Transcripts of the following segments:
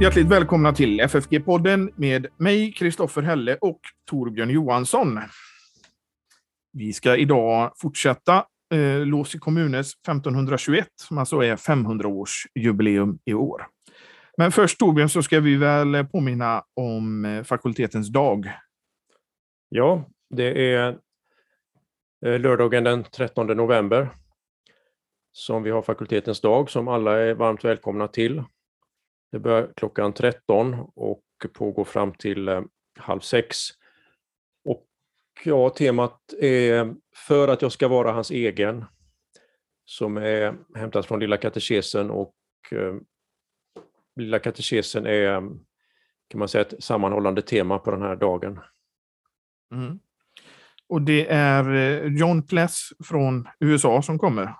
Hjärtligt välkomna till FFG-podden med mig, Kristoffer Helle och Torbjörn Johansson. Vi ska idag fortsätta eh, Låsi kommunes 1521, som alltså är 500-årsjubileum i år. Men först Torbjörn så ska vi väl påminna om eh, fakultetens dag. Ja, det är eh, lördagen den 13 november som vi har fakultetens dag som alla är varmt välkomna till. Det börjar klockan 13 och pågår fram till eh, halv sex. Och ja, temat är För att jag ska vara hans egen, som är hämtat från Lilla katekesen och eh, Lilla katekesen är kan man säga ett sammanhållande tema på den här dagen. Mm. Och det är eh, John Pless från USA som kommer.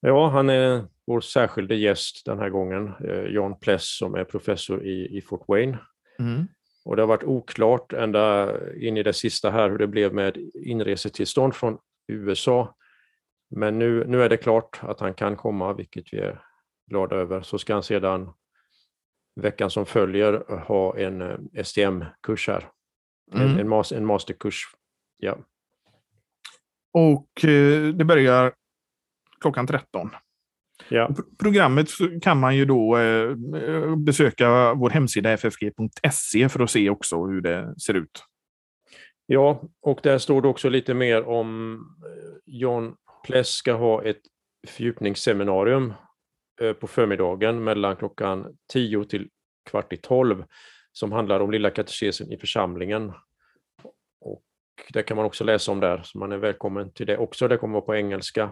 Ja, han är vår särskilde gäst den här gången, eh, John Pless som är professor i, i Fort Wayne. Mm. Och det har varit oklart ända in i det sista här hur det blev med inresetillstånd från USA. Men nu, nu är det klart att han kan komma, vilket vi är glada över. Så ska han sedan veckan som följer ha en eh, STM-kurs här. Mm. En, en, en masterkurs. Ja. Och eh, det börjar klockan 13. Ja. Programmet kan man ju då eh, besöka vår hemsida ffg.se för att se också hur det ser ut. Ja, och där står det också lite mer om eh, John Pless ska ha ett fördjupningsseminarium eh, på förmiddagen mellan klockan 10 till kvart i 12 som handlar om Lilla katekesen i församlingen. Och det kan man också läsa om där, så man är välkommen till det också. Det kommer vara på engelska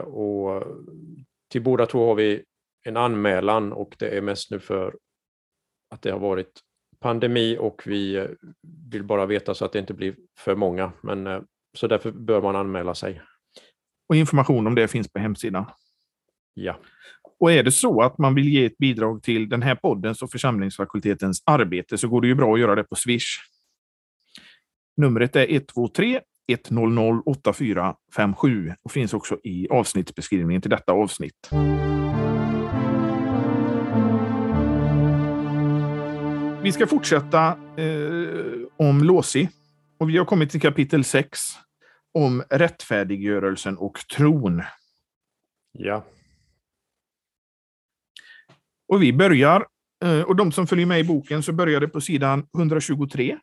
och till båda två har vi en anmälan och det är mest nu för att det har varit pandemi och vi eh, vill bara veta så att det inte blir för många. Men, eh, så därför bör man anmäla sig. Och information om det finns på hemsidan? Ja. Och är det så att man vill ge ett bidrag till den här poddens och församlingsfakultetens arbete så går det ju bra att göra det på Swish. Numret är 123 100 8457 och finns också i avsnittsbeskrivningen till detta avsnitt. Vi ska fortsätta eh, om Låsi och vi har kommit till kapitel 6 om rättfärdiggörelsen och tron. Ja. Och vi börjar, eh, och de som följer med i boken så börjar det på sidan 123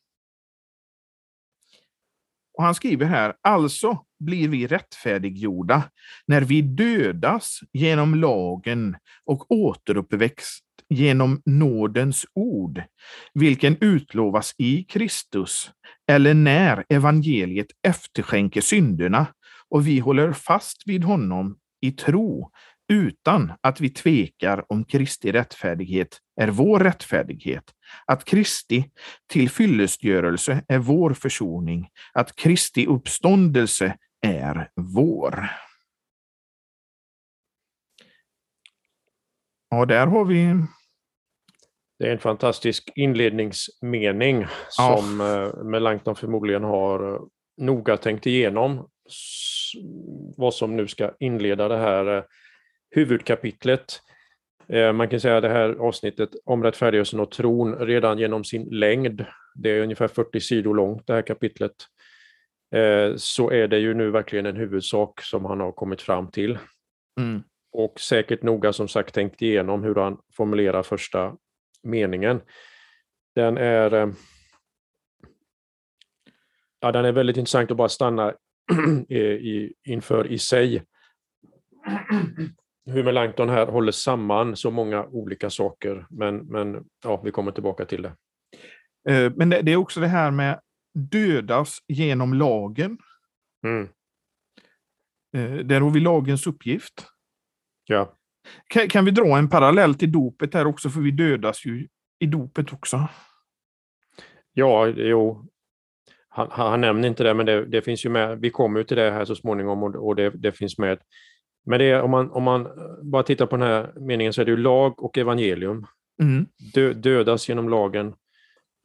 och han skriver här, alltså blir vi rättfärdiggjorda när vi dödas genom lagen och återuppväxt genom nådens ord, vilken utlovas i Kristus, eller när evangeliet efterskänker synderna och vi håller fast vid honom i tro utan att vi tvekar om Kristi rättfärdighet är vår rättfärdighet, att Kristi tillfyllestgörelse är vår försoning, att Kristi uppståndelse är vår. Ja, där har vi... Det är en fantastisk inledningsmening ja. som eh, Melanchthon förmodligen har eh, noga tänkt igenom vad som nu ska inleda det här eh, huvudkapitlet. Eh, man kan säga det här avsnittet om rättfärdigheten och tron redan genom sin längd, det är ungefär 40 sidor långt det här kapitlet, eh, så är det ju nu verkligen en huvudsak som han har kommit fram till. Mm. Och säkert noga som sagt tänkt igenom hur han formulerar första meningen. Den är, eh, ja, den är väldigt intressant att bara stanna i, inför i sig hur Melanchthon här håller samman så många olika saker, men, men ja, vi kommer tillbaka till det. Eh, men det, är också det här med dödas genom lagen. Mm. Eh, där har vi lagens uppgift. Ja. Kan, kan vi dra en parallell till dopet här också, för vi dödas ju i dopet också. Ja, jo. Han, han nämner inte det, men det, det, finns ju med. Vi kommer ju till det här så småningom och, och det, det finns med men det är, om, man, om man bara tittar på den här meningen så är det ju lag och evangelium. Mm. Dö, dödas genom lagen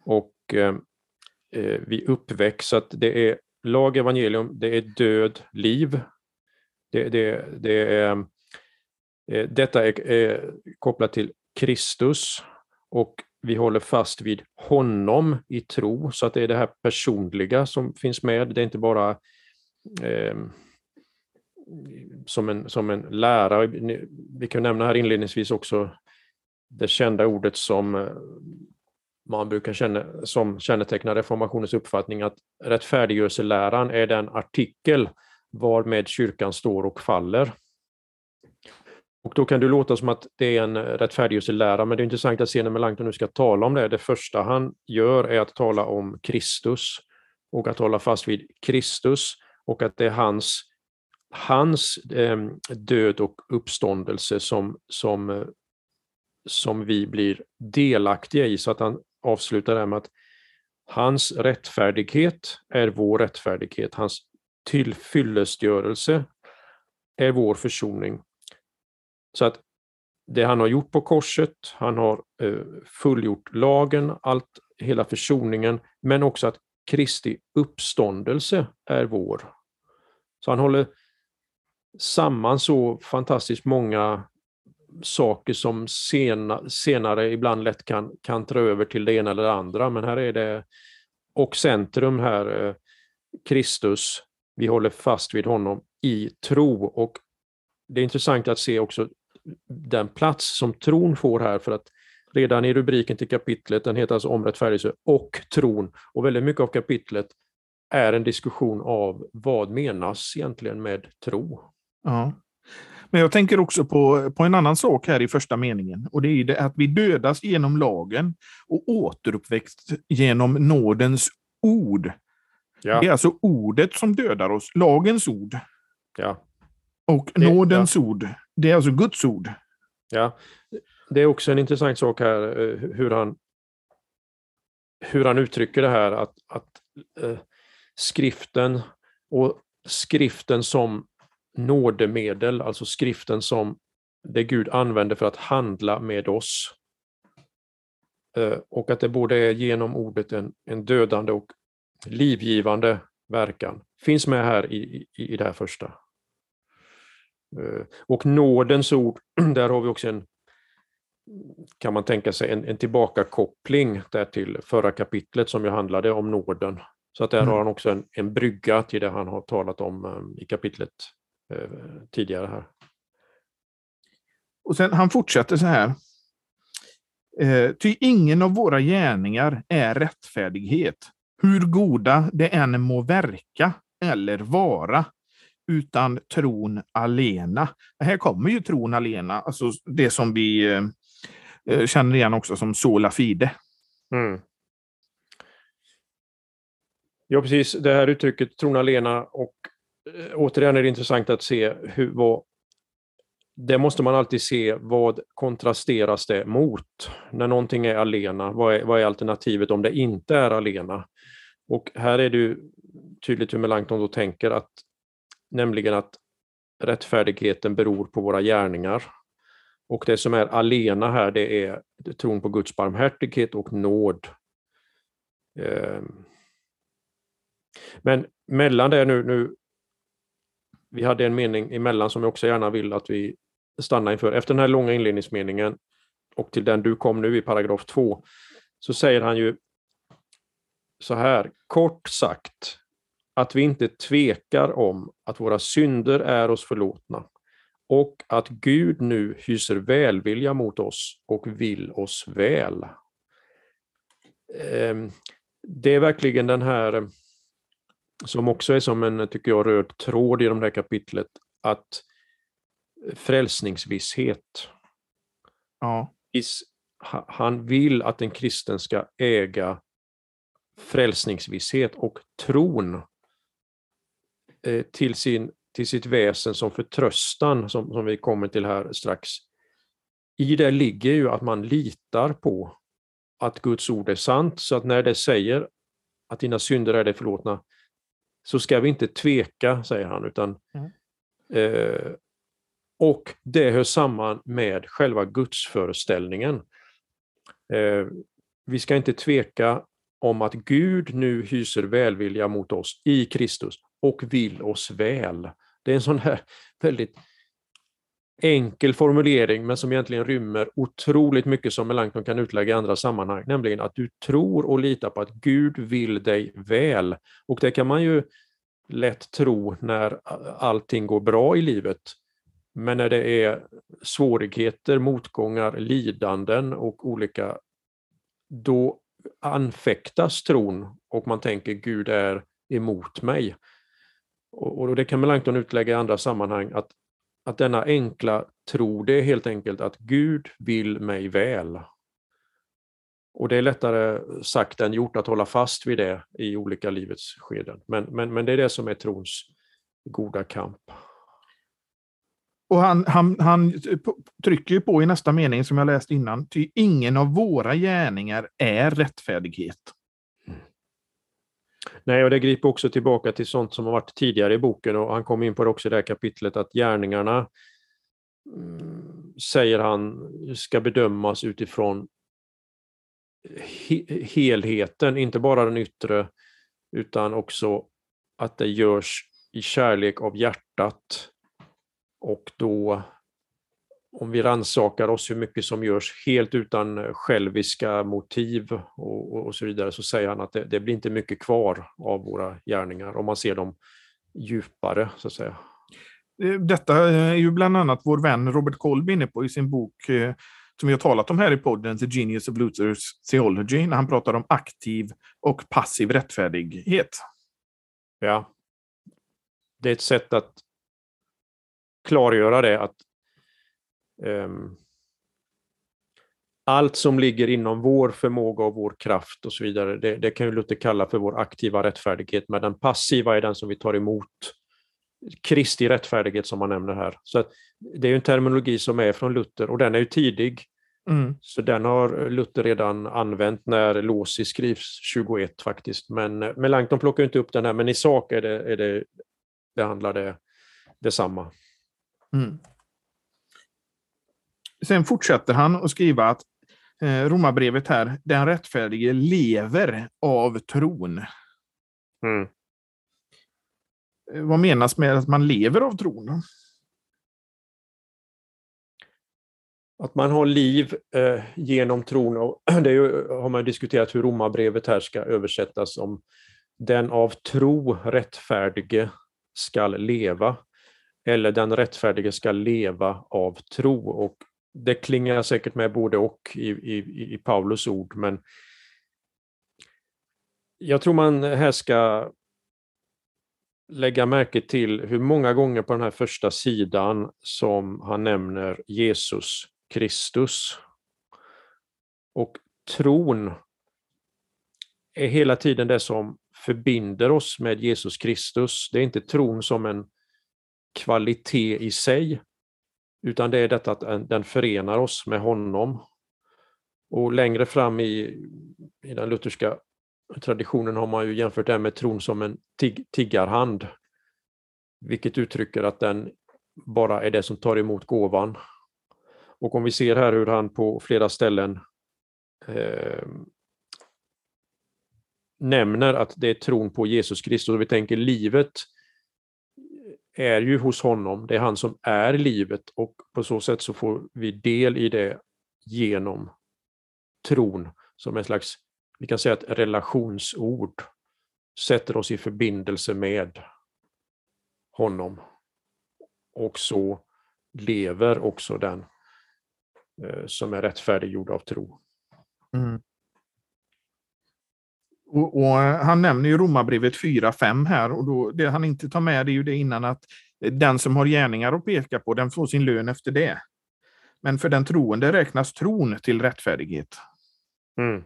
och eh, eh vi uppväcks. Så att det är lag, evangelium, det är död, liv. Det, det, det är, eh, detta är, är, kopplat till Kristus och vi håller fast vid honom i tro, så att det är det här personliga som finns med. Det är inte bara eh, som, en, som en lärare. Vi kan nämna här inledningsvis också det kända ordet som eh, man brukar känna som kännetecknar reformationens uppfattning att rättfärdiggörelseläran är den artikel varmed kyrkan står och faller. Och då kan det låta som att det är en rättfärdiggörelselära, men det är intressant att se när Melanchthon nu ska tala om det. Det första han gör är att tala om Kristus och att hålla fast vid Kristus och att det är hans, hans eh, död och uppståndelse som, som, eh, som vi blir delaktiga i. Så att han avslutar det med att hans rättfärdighet är vår rättfärdighet, hans tillfyllestgörelse är vår försoning. Så att det han har gjort på korset, han har eh, fullgjort lagen, allt, hela försoningen, men också att Kristi uppståndelse är vår. Så han håller samman så fantastiskt många saker som sena, senare ibland lätt kan, kan dra över till det ena eller det andra, men här är det och centrum här, eh, Kristus, vi håller fast vid honom i tro. Och det är intressant att se också den plats som tron får här. För att redan i rubriken till kapitlet, den heter alltså om rättfärdigelse och tron, och väldigt mycket av kapitlet är en diskussion av vad menas egentligen med tro. Ja. Men jag tänker också på, på en annan sak här i första meningen. Och det är det att vi dödas genom lagen och återuppväxt genom nådens ord. Ja. Det är alltså ordet som dödar oss, lagens ord. Ja. Och det, nådens ja. ord, det är alltså Guds ord. Ja, det är också en intressant sak här eh, hur han, hur han uttrycker det här att, att eh, skriften och skriften som nådemedel, alltså skriften som det Gud använder för att handla med oss. Eh, och att det både är genom ordet en, en dödande och livgivande verkan. Finns med här i, i, i det här första. Eh, och nådens ord, där har vi också en, kan man tänka sig, en, en tillbakakoppling där till förra kapitlet som ju handlade om nåden. Så att där mm. har han också en, en brygga till det han har talat om um, i kapitlet tidigare här. Och sen han fortsätter så här. Ty ingen av våra gärningar är rättfärdighet, hur goda det än må verka eller vara, utan tron alena. Här kommer ju tron alena, alltså det som vi eh, känner igen också som sola fide. Mm. Ja, precis. Det här uttrycket tron alena och eh, Eh, återigen är det intressant att se hur, vad, det måste man alltid se vad kontrasteras det mot. När någonting är alena, vad är, vad är alternativet om det inte är alena? Och här är det tydligt hur Melanchthon då tänker att nämligen att rättfärdigheten beror på våra gärningar. Och det som är alena här, det är tron på Guds barmhärtighet och nåd. Ehm. Men mellan det nu, nu, vi hade en mening emellan som jag också gärna vill att vi stannar inför. Efter den här långa inledningsmeningen och till den du kom nu i paragraf 2, så säger han ju så här, kort sagt, att vi inte tvekar om att våra synder är oss förlåtna och att Gud nu hyser välvilja mot oss och vill oss väl. Ehm, det är verkligen den här, som också är som en, tycker jag, röd tråd i det här kapitlet, att frälsningsvisshet. Ja. Han vill att en kristen ska äga frälsningsvisshet och tron Eh, till, sin, till sitt väsen som förtröstan, som, som vi kommer till här strax. I det ligger ju att man litar på att Guds ord är sant, så att när det säger att dina synder är dig förlåtna, så ska vi inte tveka, säger han, utan mm. eh, och det hör samman med själva gudsföreställningen. Eh, vi ska inte tveka om att Gud nu hyser välvilja mot oss i Kristus och vill oss väl. Det är en sån här väldigt enkel formulering men som egentligen rymmer otroligt mycket som Melanchthon kan utlägga i andra sammanhang, nämligen att du tror och litar på att Gud vill dig väl. Och det kan man ju lätt tro när allting går bra i livet. Men när det är svårigheter, motgångar, lidanden och olika, då anfäktas tron och man tänker Gud är emot mig. Och, det kan Melanchthon utlägga i andra sammanhang, att, att denna enkla tro, det är helt enkelt att Gud vill mig väl. Och det är lättare sagt än gjort att hålla fast vid det i olika livets skeden. Men, men, men det är det som är trons goda kamp. Och han, han, han trycker ju på i nästa mening som jag läst innan, ty ingen av våra gärningar är rättfärdighet. Nej, och det griper också tillbaka till sånt som har varit tidigare i boken. Och han kom in på det också i det här kapitlet att gärningarna mm, säger han ska bedömas utifrån he helheten, inte bara den yttre utan också att det görs i kärlek av hjärtat och då, om vi rannsakar oss hur mycket som görs helt utan själviska motiv och, och så vidare, så säger han att det, det, blir inte mycket kvar av våra gärningar om man ser dem djupare, så att säga. Eh, detta är ju bland annat vår vän Robert Kolb inne på i sin bok eh, som vi har talat om här i podden, The Genius of Luther's Theology, när han pratar om aktiv och passiv rättfärdighet. Ja. Det är ett sätt att klargöra det att allt som ligger inom vår förmåga och vår kraft och så vidare, det, det kan ju Luther kalla för vår aktiva rättfärdighet, men den passiva är den som vi tar emot. Kristi rättfärdighet som man nämner här. Så Det är en terminologi som är från Luther och den är ju tidig. Mm. Så den har Luther redan använt när Låsi skrivs 21 faktiskt. Men Melanchthon plockar inte upp den här, men i sak är det, är det, behandlar det detsamma. Mm. Sen fortsätter han att skriva att eh, Romarbrevet här, den rättfärdige lever av tron. Mm. Eh, vad menas med att man lever av tron? Att man har liv eh, genom tron. Och det ju, har man diskuterat hur Romarbrevet här ska översättas om den av tro rättfärdige skall leva eller den rättfärdige ska leva av tro. Och det klingar säkert med både och i, i, i Paulus ord, men jag tror man här ska lägga märke till hur många gånger på den här första sidan som han nämner Jesus Kristus. Och tron är hela tiden det som förbinder oss med Jesus Kristus. Det är inte tron som en kvalitet i sig, utan det är detta att den förenar oss med honom. Och längre fram i, i den lutherska traditionen har man ju jämfört det med tron som en tig, tiggarhand, vilket uttrycker att den bara är det som tar emot gåvan. Och om vi ser här hur han på flera ställen eh, nämner att det är tron på Jesus Kristus, och vi tänker livet är ju hos honom, det är han som är livet och på så sätt så får vi del i det genom tron som en slags, vi kan säga ett relationsord, sätter oss i förbindelse med honom. Och så lever också den eh, som är rättfärdiggjord av tro. Mm. Och, och, han nämner ju Romarbrevet 4.5 här och då, det han inte tar med är ju det innan att den som har gärningar att peka på, den får sin lön efter det. Men för den troende räknas tron till rättfärdighet. Mm.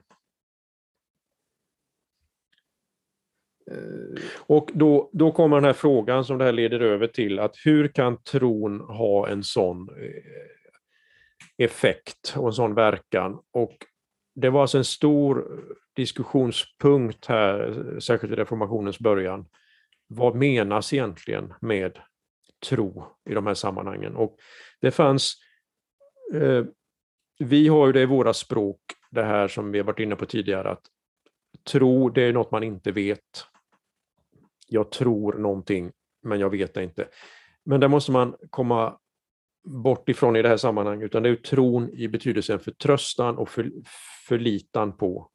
Och då, då kommer den här frågan som det här leder över till, att hur kan tron ha en sån eh, effekt och en sån verkan? Och det var alltså en stor diskussionspunkt här, särskilt i reformationens början. Vad menas egentligen med tro i de här sammanhangen? Och det fanns, eh, vi har ju det i våra språk, det här som vi har varit inne på tidigare, att tro det är något man inte vet. Jag tror någonting, men jag vet det inte. Men där måste man komma bort ifrån i det här sammanhanget, utan det är tron i betydelsen förtröstan och för, förlitan på.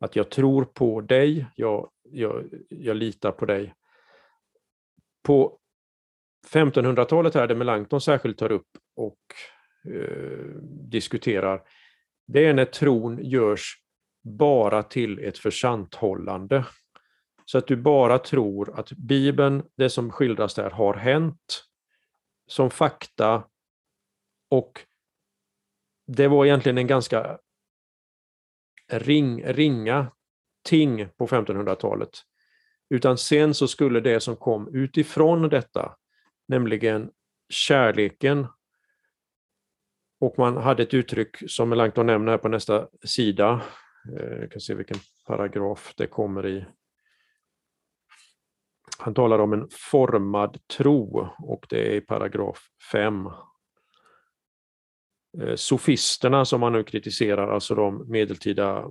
Att jag tror på dig, jag, jag, jag litar på dig. På 1500-talet här, det Melanchthon särskilt tar upp och eh, diskuterar, det är när tron görs bara till ett försanthållande. Så att du bara tror att Bibeln, det som skildras där, har hänt som fakta och det var egentligen en ganska ring, ringa ting på 1500-talet. Utan sen så skulle det som kom utifrån detta, nämligen kärleken, och man hade ett uttryck som Melanchthon nämner här på nästa sida, eh, jag kan se vilken paragraf det kommer i. Han talar om en formad tro och det är i paragraf 5. Eh, sofisterna som man nu kritiserar, alltså de medeltida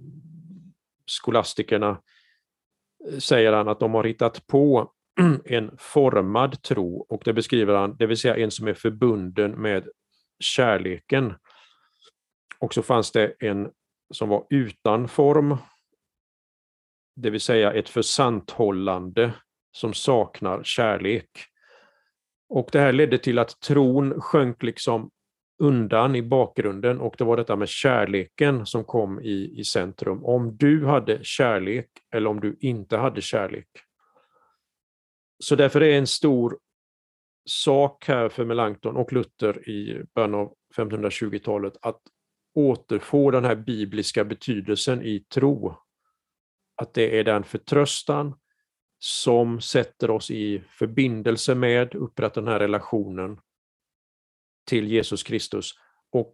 skolastikerna, eh, säger han att de har hittat på en formad tro och det beskriver han, det vill säga en som är förbunden med kärleken. Och så fanns det en som var utan form, det vill säga ett försanthållande som saknar kärlek. Och det här ledde till att tron sjönk liksom undan i bakgrunden och det var detta med kärleken som kom i, i centrum. Om du hade kärlek eller om du inte hade kärlek. Så därför är en stor sak här för Melanchthon och Luther i början av 1520-talet att återfå den här bibliska betydelsen i tro. Att det är den förtröstan som sätter oss i förbindelse med, upprättar den här relationen till Jesus Kristus. Och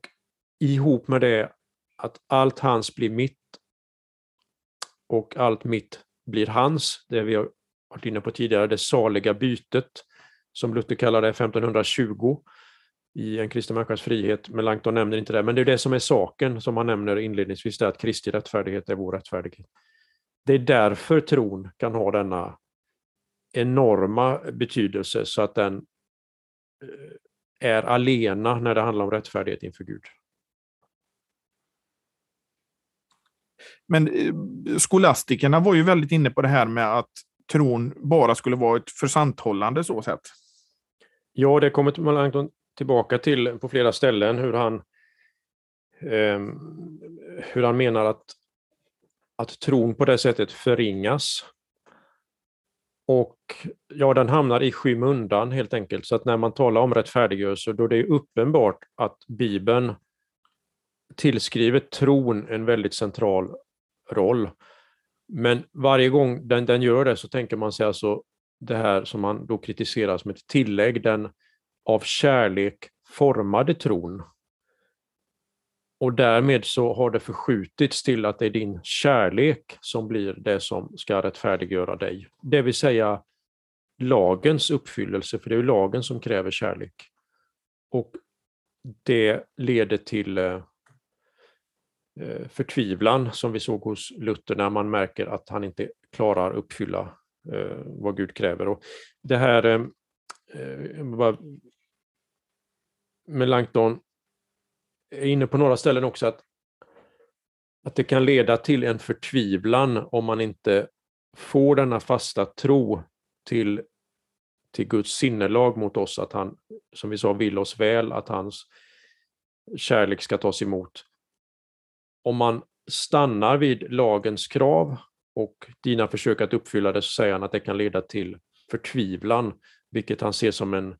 ihop med det att allt hans blir mitt och allt mitt blir hans, det vi har varit inne på tidigare, det saliga bytet, som Luther kallar det 1520 i En kristen människas frihet. Melanchthon nämner inte det, men det är det som är saken som han nämner inledningsvis, det är att Kristi rättfärdighet är vår rättfärdighet. Det är därför tron kan ha denna enorma betydelse så att den eh, är alena när det handlar om rättfärdighet inför Gud. Men eh, skolastikerna var ju väldigt inne på det här med att tron bara skulle vara ett försanthållande så sätt. Ja, det kommer Melanchthon tillbaka till på flera ställen hur han, eh, hur han menar att, att tron på det sättet förringas. Och ja, den hamnar i skymundan helt enkelt. Så att när man talar om rättfärdiggörelse, då det är uppenbart att Bibeln tillskriver tron en väldigt central roll. Men varje gång den, den gör det så tänker man sig alltså det här som man då kritiserar som ett tillägg, den av kärlek formade tron. Och därmed så har det förskjutits till att det är din kärlek som blir det som ska rättfärdiggöra dig. Det vill säga lagens uppfyllelse, för det är ju lagen som kräver kärlek. Och det leder till eh, eh, förtvivlan som vi såg hos Luther när man märker att han inte klarar uppfylla eh, vad Gud kräver. Och det här Melanchthon är inne på några ställen också att, att det kan leda till en förtvivlan om man inte får denna fasta tro till, till Guds sinnelag mot oss, att han, som vi sa, vill oss väl, att hans kärlek ska tas emot. Om man stannar vid lagens krav och dina försök att uppfylla det, så säger han att det kan leda till förtvivlan, vilket han ser som en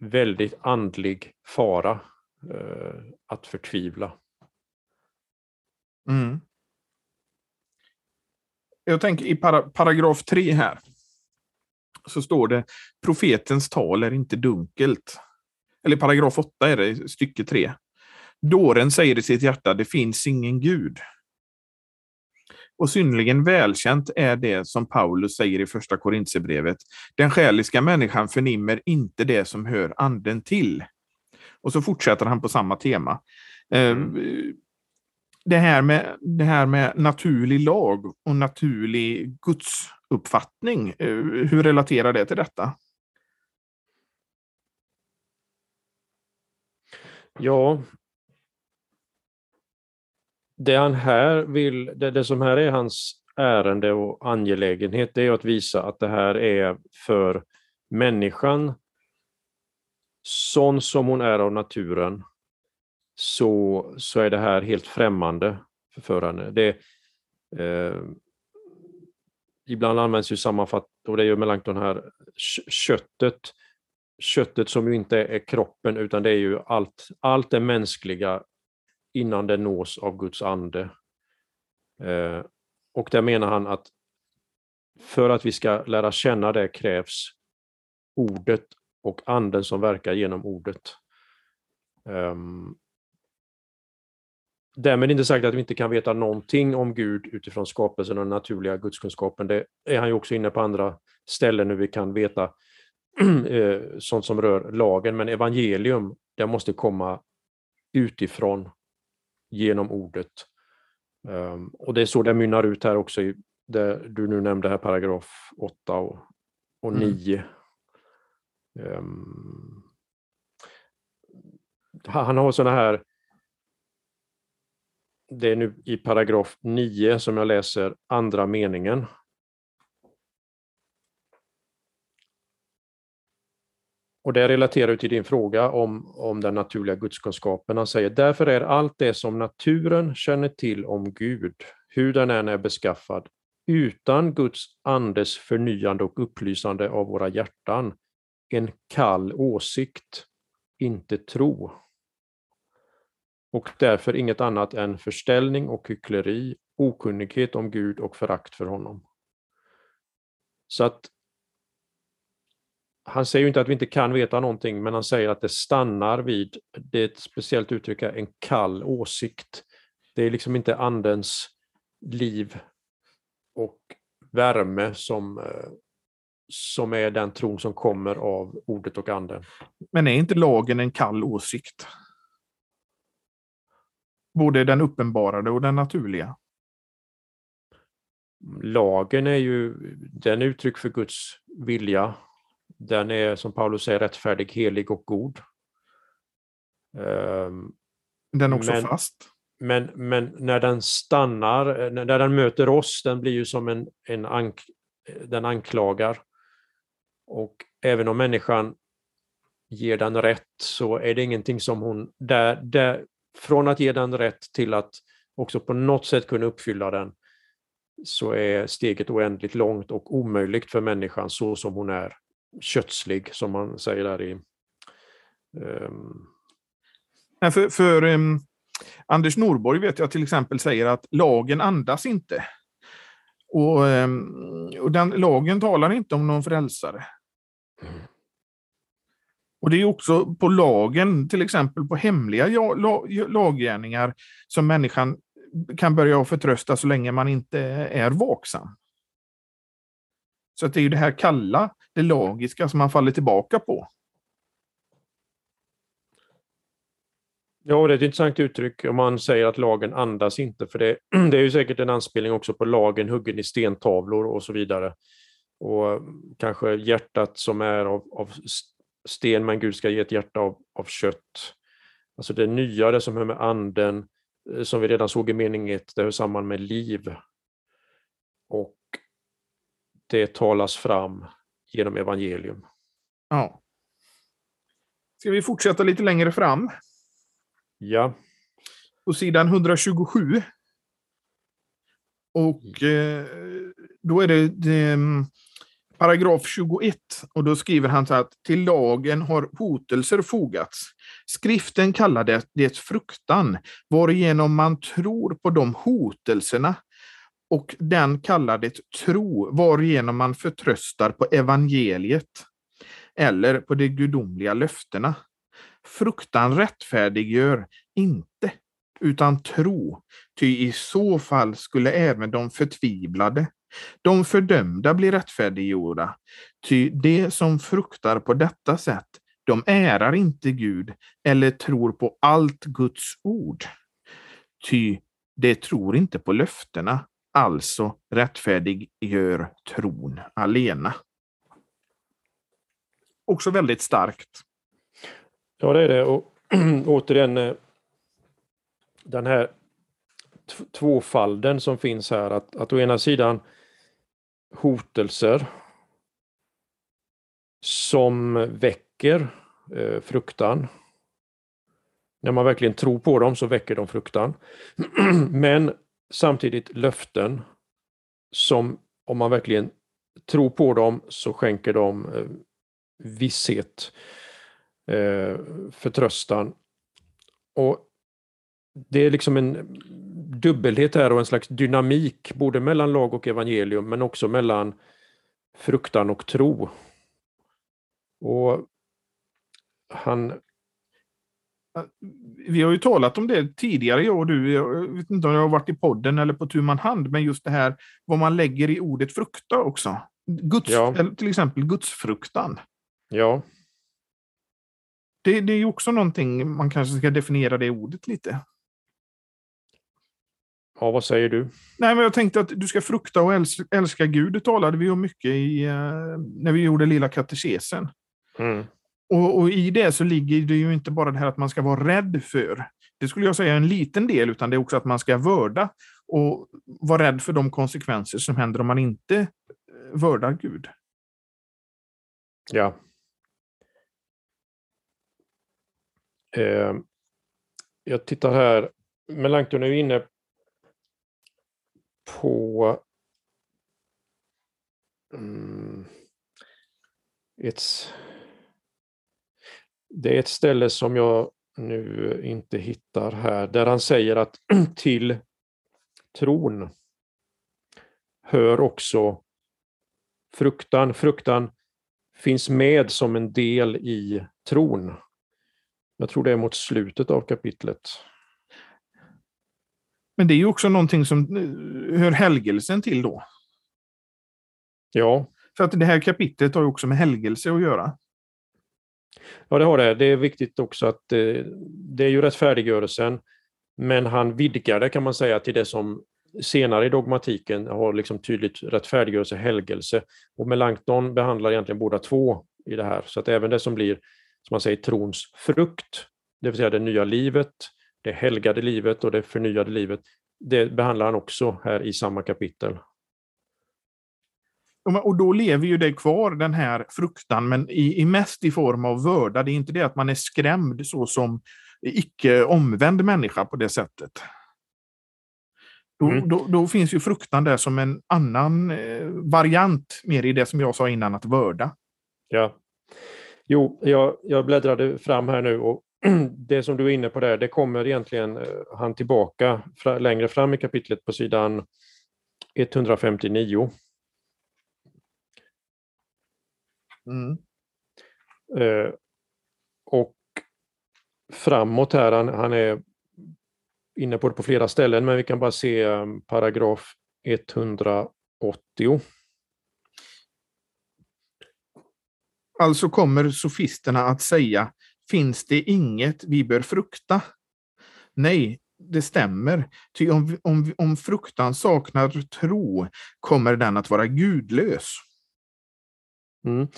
väldigt andlig fara Eh, att förtvivla. Mm. Jag tänker i para, paragraf 3 här så står det profetens tal är inte dunkelt. Eller paragraf 8 är det, stycke 3. Dåren säger i sitt hjärta, det finns ingen Gud. Och synnerligen välkänt är det som Paulus säger i första Korintierbrevet. Den själiska människan förnimmer inte det som hör anden till. Och så fortsätter han på samma tema. Ehm, mm. Det, här med, det här med naturlig lag och naturlig gudsuppfattning, eh, hur relaterar det till detta? Ja, det han här vill, det, det som här är hans ärende och angelägenhet, det är att visa att det här är för människan sån som hon är av naturen, så, så är det här helt främmande för henne. Det, eh, ibland används ju sammanfatt, och det gör Melanchthon här, köttet, köttet som ju inte är kroppen utan det är ju allt, allt det mänskliga innan det nås av Guds ande. Eh, och där menar han att för att vi ska lära känna det krävs ordet och anden som verkar genom ordet. Um, därmed inte sagt att vi inte kan veta någonting om Gud utifrån skapelsen och den naturliga gudskunskapen. Det är han ju också inne på andra ställen hur vi kan veta eh, sånt som rör lagen, men evangelium, det måste komma utifrån genom ordet. Um, och det är så det mynnar ut här också, i det du nu nämnde här, paragraf 8 och, och 9. Mm. Um, han har sådana här, det är nu i paragraf 9 som jag läser andra meningen. Och det relaterar till din fråga om, om den naturliga gudskunskapen. Han säger, därför är allt det som naturen känner till om Gud, hur den än är beskaffad, utan Guds andes förnyande och upplysande av våra hjärtan, en kall åsikt, inte tro. Och därför inget annat än förställning och hyckleri, okunnighet om Gud och förakt för honom. Så att han säger ju inte att vi inte kan veta någonting, men han säger att det stannar vid, det är ett speciellt uttryck, en kall åsikt. Det är liksom inte andens liv och värme som, eh, som är den tron som kommer av ordet och anden. Men är inte lagen en kall åsikt? Både den uppenbarade och den naturliga? Lagen är ju den uttryck för Guds vilja den är som Paulus säger rättfärdig, helig och god. Um, den är också men, fast. Men, men när den stannar, när den möter oss, den blir ju som en, en ank, den anklagar. Och även om människan ger den rätt så är det ingenting som hon, där, där, från att ge den rätt till att också på något sätt kunna uppfylla den, så är steget oändligt långt och omöjligt för människan så som hon är kötslig, som man säger där i... Um... för, för um, Anders Norborg vet jag till exempel säger att lagen andas inte. Och, um, och den lagen talar inte om någon frälsare. Mm. Och det är också på lagen, till exempel på hemliga laggärningar, som människan kan börja förtrösta så länge man inte är vaksam. Så att det är ju det här kalla, det lagiska som man faller tillbaka på. Ja, det är ett intressant uttryck om man säger att lagen andas inte, för det, det är ju säkert en anspelning också på lagen huggen i stentavlor och så vidare. Och kanske hjärtat som är av, av sten, men Gud ska ge ett hjärta av, av kött. Alltså det nya, det som hör med anden, eh, som vi redan såg i mening 1, det hör samman med liv. Och det talas fram genom evangelium. Ja. Ska vi fortsätta lite längre fram? Ja. På sidan 127. Och eh, då är det, det mm, paragraf 21 och då skriver han så att till lagen har hotelser fogats. Skriften kallar det, det fruktan, varigenom man tror på de hotelserna och den kallar det tro, varigenom man förtröstar på evangeliet eller på de gudomliga löftena. Fruktan rättfärdiggör inte, utan tro, ty i så fall skulle även de förtvivlade, de fördömda blir rättfärdiggjorda, ty de som fruktar på detta sätt, de ärar inte Gud eller tror på allt Guds ord. Ty de tror inte på löftena, alltså rättfärdiggör tron alena. Också väldigt starkt. Ja, det är det. Och återigen eh, den här tvåfalden som finns här, att, att å ena sidan hotelser som väcker eh, fruktan. När man verkligen tror på dem så väcker de fruktan. Men samtidigt löften som om man verkligen tror på dem så skänker de eh, visshet, eh, förtröstan. Och det är liksom en dubbelhet här och en slags dynamik både mellan lag och evangelium men också mellan fruktan och tro. Och han... Vi har ju talat om det tidigare, jag och du. Jag vet inte om jag har varit i podden eller på tu man hand, men just det här vad man lägger i ordet frukta också. Guds, ja. Till exempel gudsfruktan. Ja. Det, det är ju också någonting man kanske ska definiera det ordet lite. Ja, vad säger du? Nej, men jag tänkte att du ska frukta och älska Gud. Det talade vi om mycket i, uh, när vi gjorde lilla katekesen. Mm. Och, och, i det så ligger det ju inte bara det här att man ska vara rädd för. Det skulle jag säga är en liten del, utan det är också att man ska vörda och vara rädd för de konsekvenser som händer om man inte eh, vördar Gud. Ja. Eh, jag tittar här. Melanchthon är inne på mm, ett, det är ett ställe som jag nu inte hittar här, där han säger att till tron hör också fruktan. Fruktan finns med som en del i tron. Jag tror det är mot slutet av kapitlet. Men det är ju också någonting som eh, hör helgelsen till då. Ja. För att det här kapitlet har ju också med helgelse att göra. Ja, det har det. Det är viktigt också att eh, det är ju rättfärdiggörelsen, men han vidgar det kan man säga till det som senare i dogmatiken har liksom tydligt rättfärdiggörelse, helgelse. Och Melanchthon behandlar egentligen båda två i det här, så att även det som blir, som man säger, trons frukt, det vill säga det nya livet, det helgade livet och det förnyade livet, det behandlar han också här i samma kapitel. Och då lever ju det kvar, den här fruktan, men i, i mest i form av vörda. Det är inte det att man är skrämd så som icke omvänd människa på det sättet. Då, mm. då, då, finns ju fruktan där som en annan eh, variant, mer i det som jag sa innan, att vörda. Ja. Jo, jag, jag bläddrade fram här nu och det som du är inne på där, det kommer egentligen eh, han tillbaka längre fram i kapitlet på sidan 159. Mm. Eh, och framåt här, han, han, är inne på det på flera ställen, men vi kan bara se um, paragraf 180. Alltså kommer sofisterna att säga Finns det inget vi bör frukta? Nej, det stämmer. Ty om, om, om fruktan saknar tro kommer den att vara gudlös. Mm.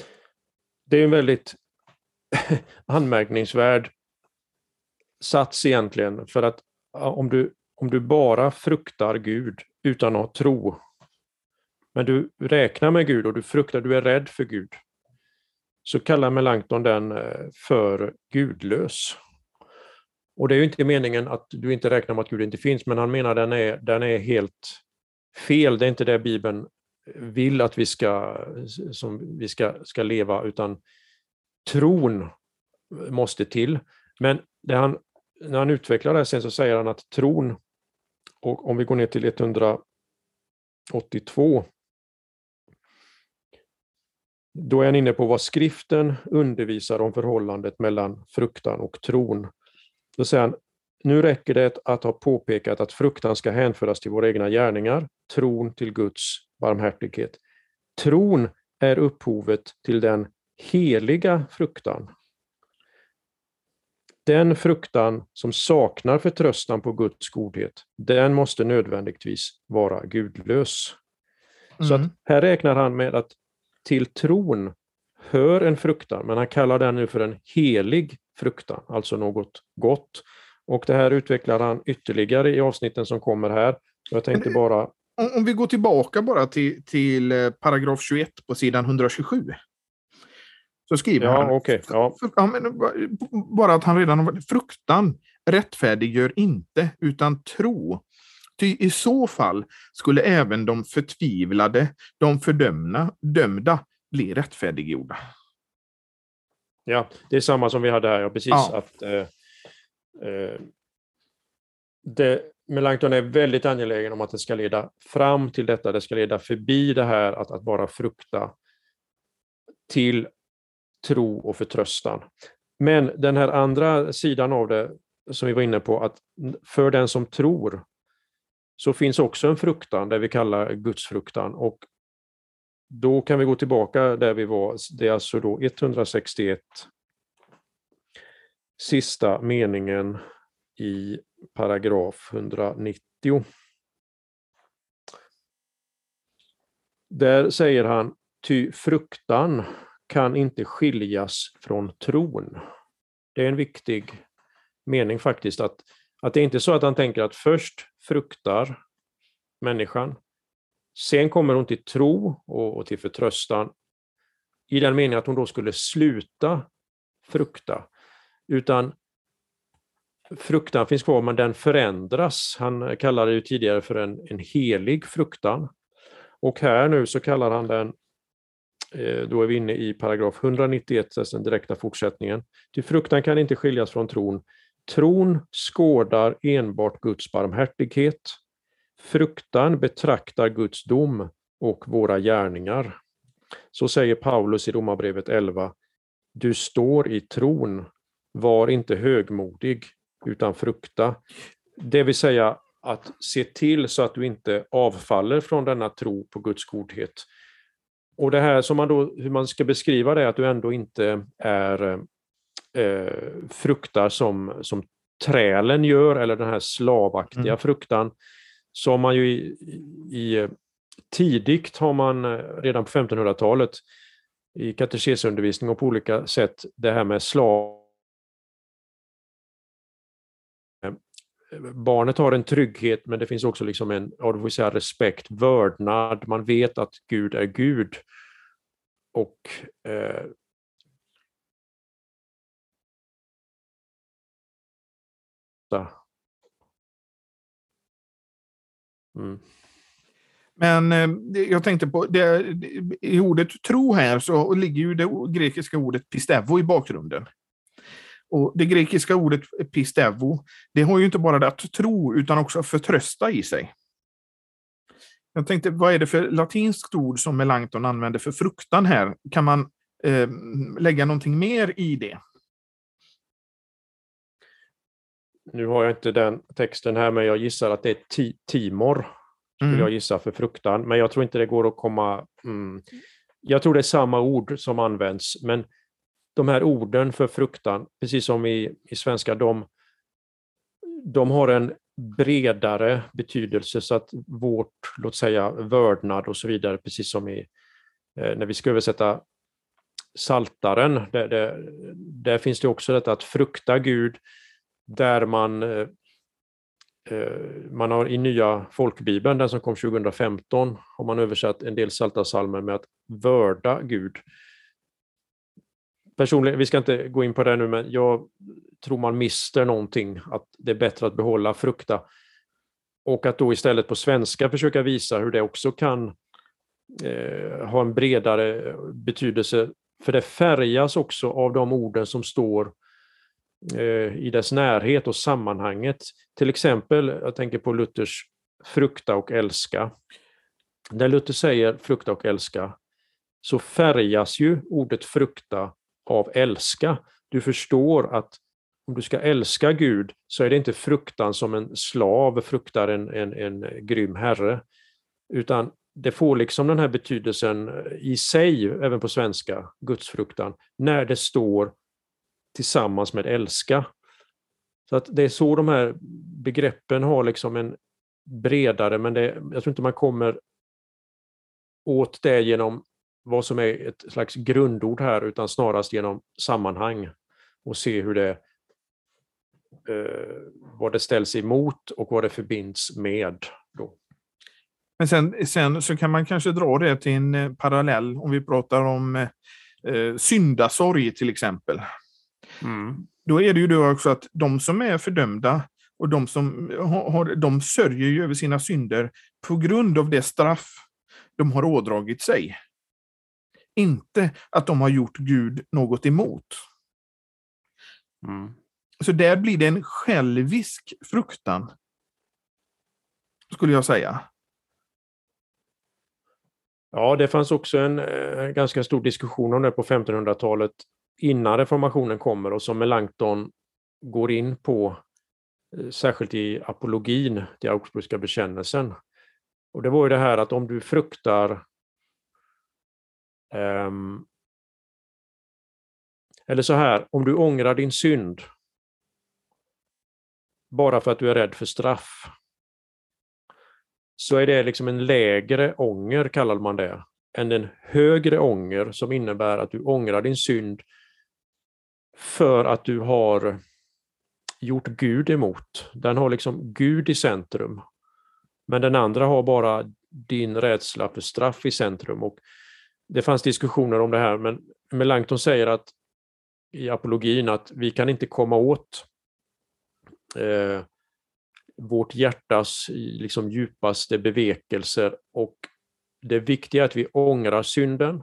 Det är en väldigt anmärkningsvärd sats egentligen, för att om du, om du bara fruktar Gud utan att tro, men du räknar med Gud och du fruktar, du är rädd för Gud, så kallar Melanchthon den eh, för gudlös. Och det är ju inte meningen att du inte räknar med att Gud inte finns, men han menar den är, den är helt fel. Det är inte det Bibeln eh, vill att vi ska, som vi ska, ska leva, utan tron måste till. Men det han, när han utvecklar det här sen så säger han att tron, och om vi går ner till 182, då är han inne på vad skriften undervisar om förhållandet mellan fruktan och tron. Då säger han, nu räcker det att ha påpekat att fruktan ska hänföras till våra egna gärningar, tron till Guds barmhärtighet. Tron är upphovet till den heliga fruktan. Den fruktan som saknar förtröstan på Guds godhet, den måste nödvändigtvis vara gudlös. Mm. Så här räknar han med att till tron hör en fruktan, men han kallar den nu för en helig fruktan, alltså något gott. Och det här utvecklar han ytterligare i avsnitten som kommer här. Jag tänkte bara... Om, vi går tillbaka bara till, till eh, paragraf 21 på sidan 127. Så skriver ja, han... Okay, ja. ja, men, bara att han redan har... Fruktan rättfärdiggör inte, utan tro. Ty i så fall skulle även de förtvivlade, de fördömda, dömda, bli rättfärdiggjorda. Ja, det är samma som vi hade här, ja, precis. Ja. Att, eh, eh, det, Melanchthon är väldigt angelägen om att det ska leda fram till detta, det ska leda förbi det här att, att bara frukta till tro och förtröstan. Men den här andra sidan av det som vi var inne på, att för den som tror så finns också en fruktan, det vi kallar gudsfruktan. Och då kan vi gå tillbaka där vi var, det är alltså då 161, sista meningen i paragraf 190. Där säger han, ty fruktan kan inte skiljas från tron. Det är en viktig mening faktiskt, att, att det är inte så att han tänker att först fruktar människan, sen kommer hon till tro och, och till förtröstan, i den meningen att hon då skulle sluta frukta, utan fruktan finns kvar, men den förändras. Han kallade det tidigare för en, en helig fruktan. Och här nu så kallar han den, eh, då är vi inne i paragraf 191, alltså den direkta fortsättningen. Till fruktan kan inte skiljas från tron. Tron skådar enbart Guds barmhärtighet. Fruktan betraktar Guds dom och våra gärningar. Så säger Paulus i Romarbrevet 11. Du står i tron, var inte högmodig, utan frukta. Det vill säga att se till så att du inte avfaller från denna tro på Guds godhet. Och det här som man då, hur man ska beskriva det, att du ändå inte är eh, eh, fruktar som, som trälen gör, eller den här slavaktiga mm. fruktan, så har man ju i, i, tidigt har man eh, redan på 1500-talet i katekesundervisning och på olika sätt det här med slav barnet har en trygghet, men det finns också liksom en ja, säga, respekt, vördnad. Man vet att Gud är Gud. Och eh, mm. Men eh, jag tänkte på, det, i ordet tro här så ligger ju det grekiska ordet pistevo i bakgrunden. Och Det grekiska ordet pistevo, det har ju inte bara det att tro utan också förtrösta i sig. Jag tänkte, vad är det för latinskt ord som Melanchthon använder för fruktan här? Kan man eh, lägga någonting mer i det? Nu har jag inte den texten här, men jag gissar att det är ti Timor, skulle mm. jag gissa för fruktan. Men jag tror inte det går att komma... Mm. Jag tror det är samma ord som används, men de här orden för fruktan, precis som i, i svenska, de, de har en bredare betydelse så att vårt, låt säga, vördnad och så vidare, precis som i, eh, när vi ska översätta Saltaren, där, där, där, finns det också detta att frukta Gud, där man, eh, eh, man har i nya folkbibeln, den som kom 2015, har man översatt en del saltarsalmer med att vörda Gud personligen, vi ska inte gå in på det nu, men jag tror man mister någonting, att det är bättre att behålla frukta. Och att då istället på svenska försöka visa hur det också kan eh, ha en bredare betydelse, för det färgas också av de orden som står eh, Eh, i dess närhet och sammanhanget. Till exempel, jag tänker på Luthers frukta och älska. När Luther säger frukta och älska, så färgas ju ordet frukta av älska. Du förstår att om du ska älska Gud så är det inte fruktan som en slav fruktar en, en, en grym herre, utan det får liksom den här betydelsen i sig, även på svenska, gudsfruktan, när det står tillsammans med älska. Så att det är så de här begreppen har liksom en bredare, men det, jag tror inte man kommer åt det genom vad som är ett slags grundord här, utan snarast genom sammanhang och se hur det, eh, vad det ställs emot och vad det förbinds med. Då. Men sen, sen så kan man kanske dra det till en eh, parallell om vi pratar om eh, eh syndasorg till exempel. Mm. Då är det ju då också att de som är fördömda och de som har, de sörjer ju över sina synder på grund av det straff de har ådragit sig. Inte att de har gjort Gud något emot. Mm. Så där blir det en självisk fruktan. Skulle jag säga. Ja, det fanns också en eh, ganska stor diskussion om det på 1500-talet innan reformationen kommer och som Melanchthon går in på, eh, särskilt i apologin, den Augsburgska bekännelsen. Och det var ju det här att om du fruktar um, eller så här, om du ångrar din synd bara för att du är rädd för straff, så är det liksom en lägre ånger, kallar man det, än en högre ånger som innebär att du ångrar din synd för att du har gjort Gud emot. Den har liksom Gud i centrum. Men den andra har bara din rädsla för straff i centrum. Och det fanns diskussioner om det här, men Melanchthon säger att i apologin att vi kan inte komma åt eh, vårt hjärtas liksom, djupaste bevekelser och det viktiga är att vi ångrar synden,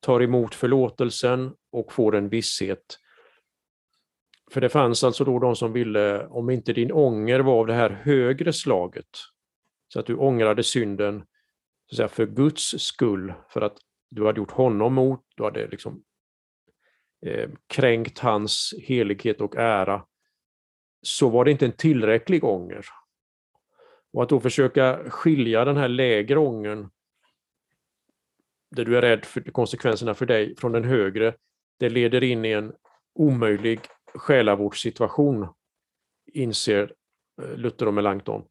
tar emot förlåtelsen och får en visshet. För det fanns alltså då de som ville, om inte din ånger var av det här högre slaget, så att du ångrade synden så att säga, för Guds skull, för att du hade gjort honom mot, du hade liksom eh, kränkt hans helighet och ära, så var det inte en tillräcklig ånger. Och att då försöka skilja den här lägre ångern, där du är rädd för konsekvenserna för dig, från den högre, det leder in i en omöjlig själavårdssituation, inser eh, Luther och Melanchthon.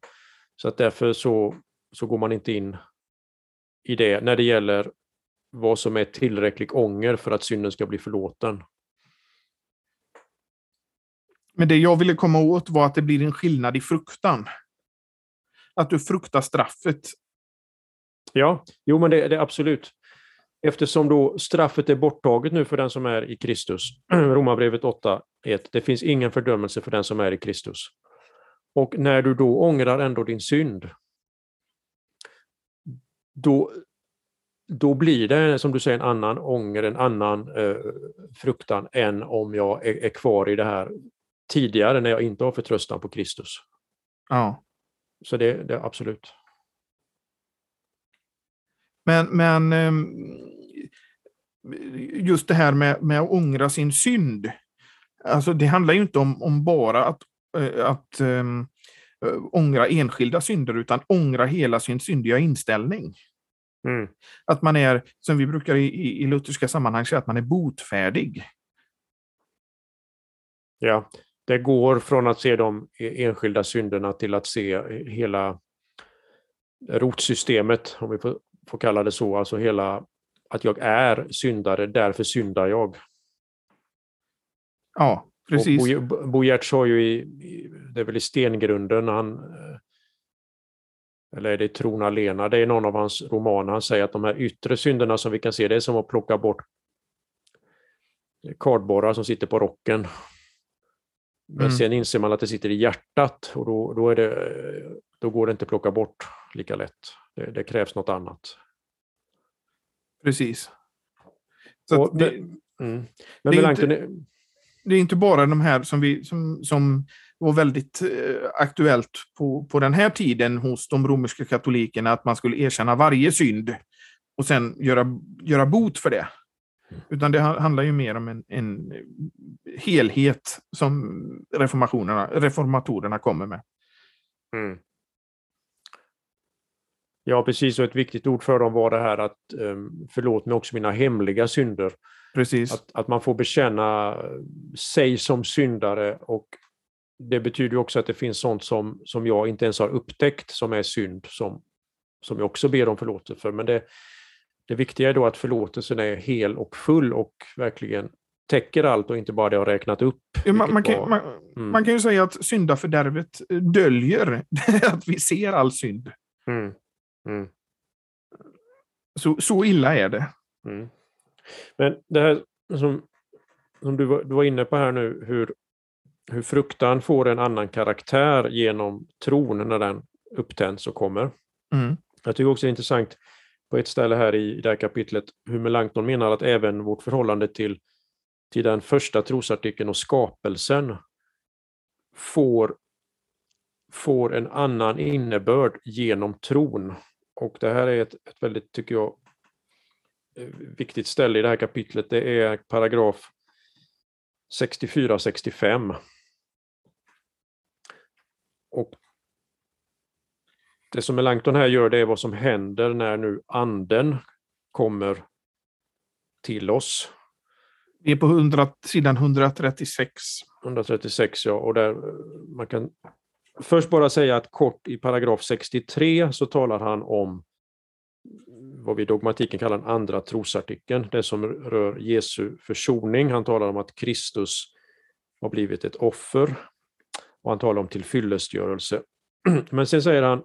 Så att därför så, så går man inte in i det när det gäller vad som är tillräcklig ånger för att synden ska bli förlåten. Men det jag ville komma åt var att det blir en skillnad i fruktan. Att du fruktar straffet. Ja, jo men det, det absolut. Eftersom då straffet är borttaget nu för den som är i Kristus. Romarbrevet 8.1. Det finns ingen fördömelse för den som är i Kristus. Och när du då ångrar ändå din synd, då, då blir det, som du säger, en annan ånger, en annan eh, fruktan än om jag är, är, kvar i det här tidigare när jag inte har förtröstan på Kristus. Ja. Så det, det absolut. Men, men ehm, just det här med, med att ångra sin synd. Alltså det handlar ju inte om, om bara att, eh, att um, ångra enskilda synder, utan ångra hela sin syndiga inställning. Mm. Att man är, som vi brukar i, i, i lutherska sammanhang säga, att man är botfärdig. Ja, det går från att se de enskilda synderna till att se hela rotsystemet, om vi får, får kalla det så, alltså hela att jag är syndare, därför syndar jag. Ja, precis. Bo, Bo Giertz har ju i, det är väl i stengrunden, han, eller är det Tron alena, det är någon av hans romaner, han säger att de här yttre synderna som vi kan se, det är som att plocka bort kardborrar som sitter på rocken. Men mm. sen inser man att det sitter i hjärtat och då, då, är det, då går det inte att plocka bort lika lätt. Det, det krävs något annat. Precis. Och, det, mm. Men det, är inte, det är inte bara de här som, vi, som, som var väldigt eh, aktuellt på, på den här tiden hos de romerska katolikerna, att man skulle erkänna varje synd och sen göra, göra bot för det. Utan det handlar ju mer om en, en helhet som reformationerna, reformatorerna kommer med. Mm. Ja, precis. Och ett viktigt ord för dem var det här att um, förlåt mig också mina hemliga synder. Precis. Att, att man får bekänna sig som syndare och det betyder också att det finns sånt som, som jag inte ens har upptäckt som är synd, som, som jag också ber om förlåtelse för. Men det, det viktiga är då att förlåtelsen är hel och full och verkligen täcker allt och inte bara det har räknat upp. Man, man, kan, man, mm. man, kan ju säga att syndafördärvet döljer att vi ser all synd. Mm. Mm. Så, så illa är det. Mm. Men det här som, som du, var, du var inne på här nu, hur, hur fruktan får en annan karaktär genom tron när den upptänds och kommer. Mm. Jag tycker också det är intressant på ett ställe här i, i det här kapitlet hur Melanchthon menar att även vårt förhållande till, till den första trosartikeln och skapelsen får, får en annan innebörd genom tron. Och det här är ett, ett väldigt, tycker jag, eh, viktigt ställe i det här kapitlet. Det är paragraf 64-65. Och det som Melanchthon här gör det är vad som händer när nu anden kommer till oss. Vi är på 100, sidan 136. 136 ja, och där man kan först bara säga att kort i paragraf 63 så talar han om vad vi i dogmatiken kallar den andra trosartikeln, det som rör Jesu försoning. Han talar om att Kristus har blivit ett offer och han talar om tillfyllestgörelse. Men sen säger han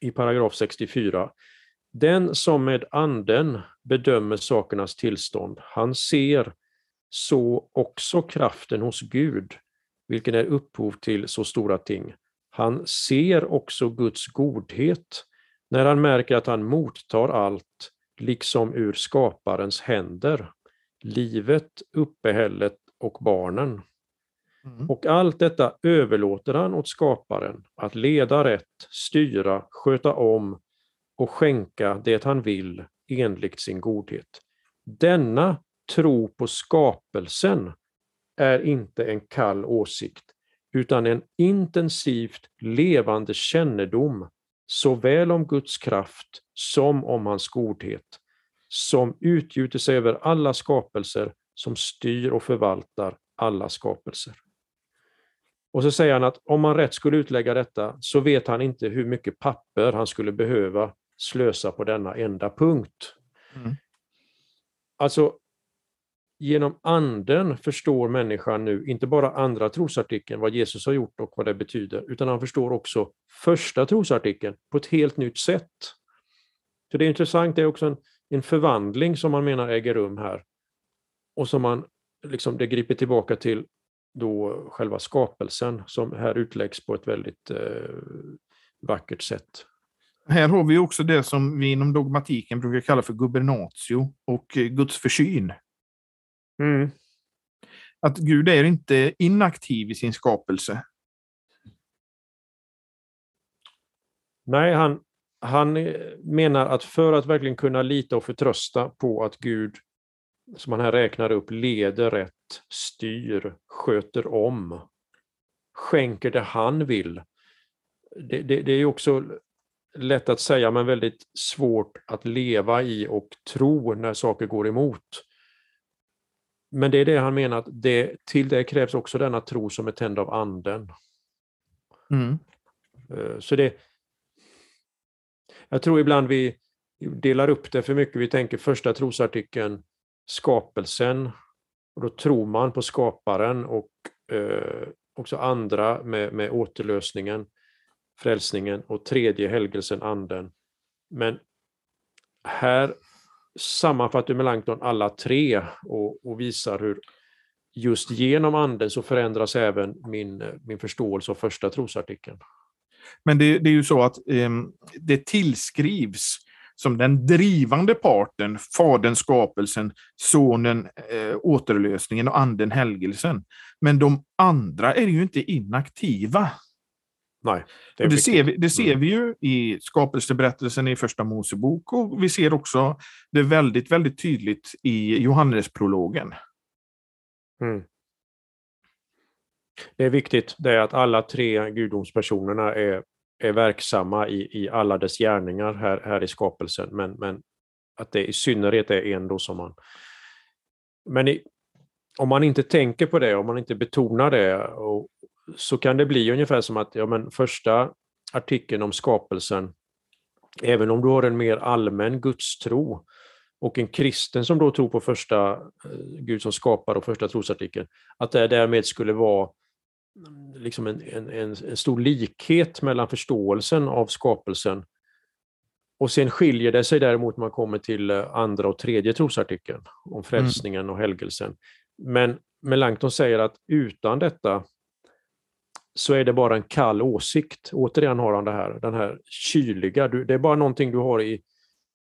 i paragraf 64. Den som med anden bedömer sakernas tillstånd, han ser så också kraften hos Gud, vilken är upphov till så stora ting. Han ser också Guds godhet när han märker att han mottar allt, liksom ur skaparens händer, livet, uppehället och barnen. Mm. Och allt detta överlåter han åt skaparen att leda rätt, styra, sköta om och skänka det han vill enligt sin godhet. Denna tro på skapelsen är inte en kall åsikt, utan en intensivt levande kännedom såväl om Guds kraft som om hans godhet, som utgjuter sig över alla skapelser, som styr och förvaltar alla skapelser. Och så säger han att om man rätt skulle utlägga detta så vet han inte hur mycket papper han skulle behöva slösa på denna enda punkt. Mm. Alltså, genom anden förstår människan nu inte bara andra trosartikeln, vad Jesus har gjort och vad det betyder, utan han förstår också första trosartikeln på ett helt nytt sätt. Så det är intressant, det är också en, en förvandling som man menar äger rum här. Och som man, liksom, det griper tillbaka till då själva skapelsen som här utläggs på ett väldigt eh, vackert sätt. Här har vi också det som vi inom dogmatiken brukar kalla för gubernatio och eh, Guds försyn. Mm. Att Gud är inte inaktiv i sin skapelse. Nej, han, han menar att för att verkligen kunna lita och förtrösta på att Gud som han här räknar upp, leder rätt, styr, sköter om, skänker det han vill. Det, det, det är också lätt att säga men väldigt svårt att leva i och tro när saker går emot. Men det är det han menar, att det, till det krävs också denna tro som är tänd av anden. Mm. Eh, så det... Jag tror ibland vi delar upp det för mycket. Vi tänker första trosartikeln, skapelsen. Och då tror man på skaparen och eh, också andra med, med återlösningen, frälsningen och tredje helgelsen, anden. Men här sammanfattar Melanchthon alla tre och, och, visar hur just genom anden så förändras även min, min förståelse av första trosartikeln. Men det, det är ju så att eh, det tillskrivs som den drivande parten, Fadern skapelsen, Sonen eh, återlösningen och Anden helgelsen. Men de andra är ju inte inaktiva. Nej, det, det ser, vi, det ser mm. vi ju i skapelseberättelsen i Första Mosebok och vi ser också det väldigt, väldigt tydligt i Johannesprologen. Mm. Det är viktigt det är att alla tre gudomspersonerna är är verksamma i, i alla dess gärningar här, här i skapelsen, men, men att det i synnerhet är en då som man... Men i, om man inte tänker på det, om man inte betonar det, och, så kan det bli ungefär som att ja, men första artikeln om skapelsen även om du har en mer allmän gudstro och en kristen som då tror på första eh, Gud som skapare och första trosartikeln, att det därmed skulle vara mm, liksom en, en, en, stor likhet mellan förståelsen av skapelsen och sen skiljer det sig däremot när man kommer till eh, andra och tredje trosartikeln om mm. frälsningen och helgelsen. Men Melanchthon säger att utan detta så är det bara en kall åsikt. Återigen har han det här, den här kyliga, du, det är bara någonting du har i,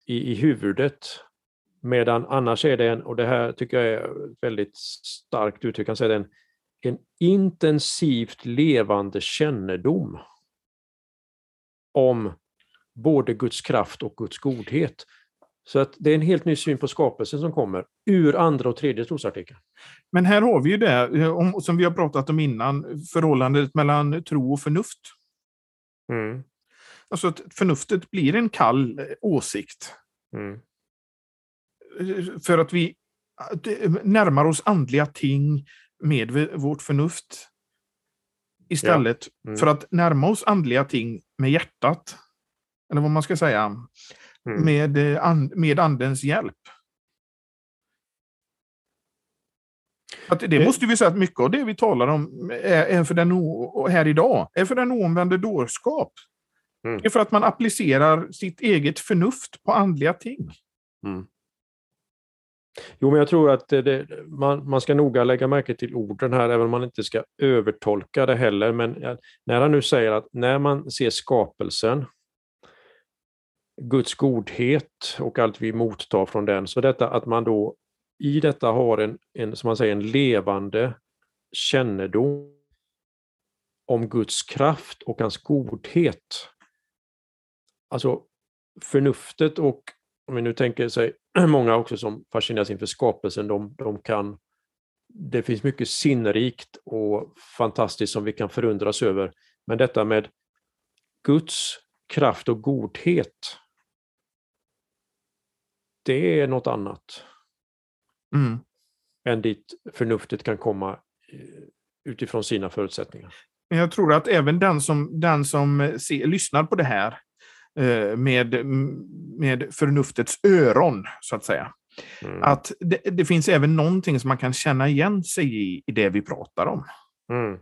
i, i huvudet. Medan annars är det en, och det här tycker jag är väldigt starkt uttryck, han säger en, en intensivt levande kännedom om både Guds kraft och Guds godhet. Så att det är en helt ny syn på skapelsen som kommer ur andra och tredje trosartikeln. Men här har vi ju det eh, som vi har pratat om innan, förhållandet mellan tro och förnuft. Mm. Alltså att förnuftet blir en kall eh, åsikt. Mm. Eh, för att vi närmar oss andliga ting med vårt förnuft. Istället ja. mm. för att närma oss andliga ting med hjärtat. Eller vad man ska säga mm. med, eh, med andens hjälp. Att det eh. måste vi säga att mycket av det vi talar om är, är för den här idag, är för den oomvände dårskap. Mm. Det är för att man applicerar sitt eget förnuft på andliga ting. Mm. Jo, men jag tror att det, man, man ska noga lägga märke till orden här, även om man inte ska övertolka det heller. Men när han nu säger att när man ser skapelsen Guds godhet och allt vi mottar från den. Så detta att man då i detta har en, en, som man säger, en levande kännedom om Guds kraft och hans godhet. Alltså förnuftet och, om vi nu tänker sig, många också som fascineras inför skapelsen, de, de kan det finns mycket sinnrikt och fantastiskt som vi kan förundras över. Men detta med Guds kraft och godhet, det är något annat. Mm. Än dit förnuftet kan komma eh, utifrån sina förutsättningar. Jag tror att även den som, den som ser, lyssnar på det här eh, med, med förnuftets öron, så att säga, mm. att det, det, finns även någonting som man kan känna igen sig i, i det vi pratar om. Mm.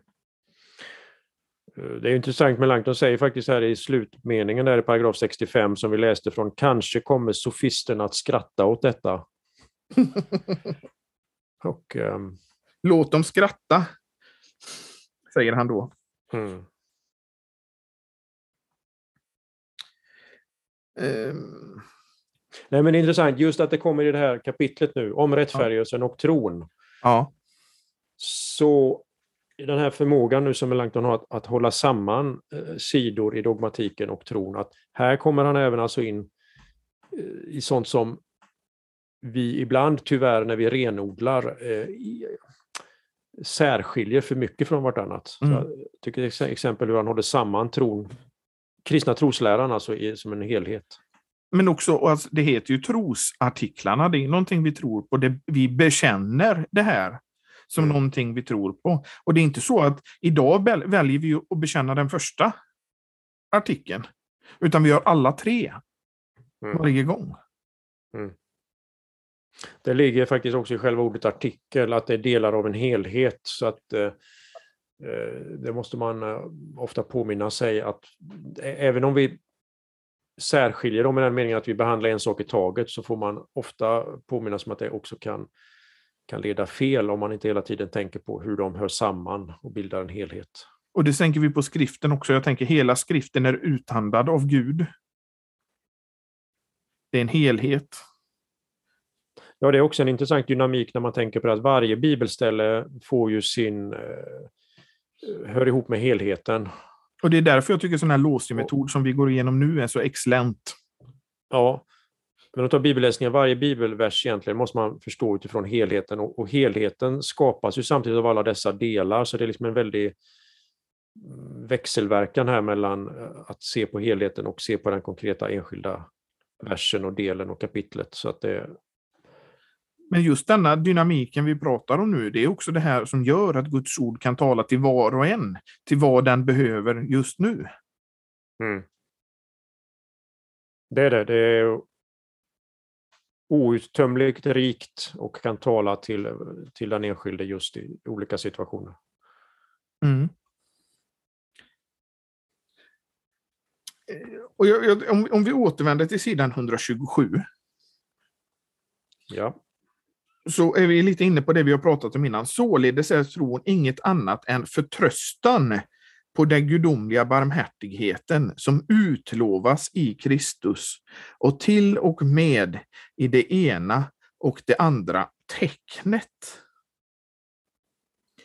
Eh, det är intressant, Melanchthon säger faktiskt här i slutmeningen där i paragraf 65 som vi läste från, kanske kommer sofisterna att skratta åt detta. Och, um... Låt dem skratta, säger han då. Mm. Um... Nej, men intressant just att det kommer i det här kapitlet nu om rättfärdigelsen ja. och tron. Ja. Så den här förmågan nu som Melanchthon har att, att hålla samman eh, sidor i dogmatiken och tron, att här kommer han även alltså in eh, i sånt som vi ibland tyvärr när vi renodlar eh, särskiljer för mycket från vartannat. Mm. Jag tycker exempel hur han håller samman tron, kristna trosläran alltså i, som en helhet. Men också, alltså, det heter ju trosartiklarna, det är någonting vi tror på, det, vi bekänner det här som mm. någonting vi tror på. Och det är inte så att idag väljer vi att bekänna den första artikeln, utan vi gör alla tre mm. varje gång. Mm. Det ligger faktiskt också i själva ordet artikel, att det är delar av en helhet. Så att eh, eh det måste man eh, ofta påminna sig att även om vi särskiljer dem i den meningen att vi behandlar en sak i taget så får man ofta påminnas om att det också kan kan leda fel om man inte hela tiden tänker på hur de hör samman och bildar en helhet. Och det tänker vi på skriften också. Jag tänker hela skriften är uthandlad av Gud. Det är en helhet. Ja, det är också en intressant dynamik när man tänker på att varje bibelställe får ju sin, eh, hör ihop med helheten. Och det är därför jag tycker sån här låsmetod som vi går igenom nu är så excellent. Ja, men att ta bibelläsningen, varje bibelvers egentligen måste man förstå utifrån helheten och, och, helheten skapas ju samtidigt av alla dessa delar så det är liksom en väldig mm, växelverkan här mellan eh, att se på helheten och se på den konkreta enskilda versen och delen och kapitlet. Så att det... Men just denna dynamiken vi pratar om nu, det är också det här som gör att Guds ord kan tala till var och en, till vad den behöver just nu. Mm. Det är det. Det är outtömligt rikt och kan tala till, till den enskilde just i olika situationer. Mm. Eh, och jag, jag, om, om, vi återvänder till sidan 127. Ja. Så är vi lite inne på det vi har pratat om innan. Således är tron inget annat än förtröstan på den gudomliga barmhärtigheten som utlovas i Kristus och till och med i det ena och det andra tecknet.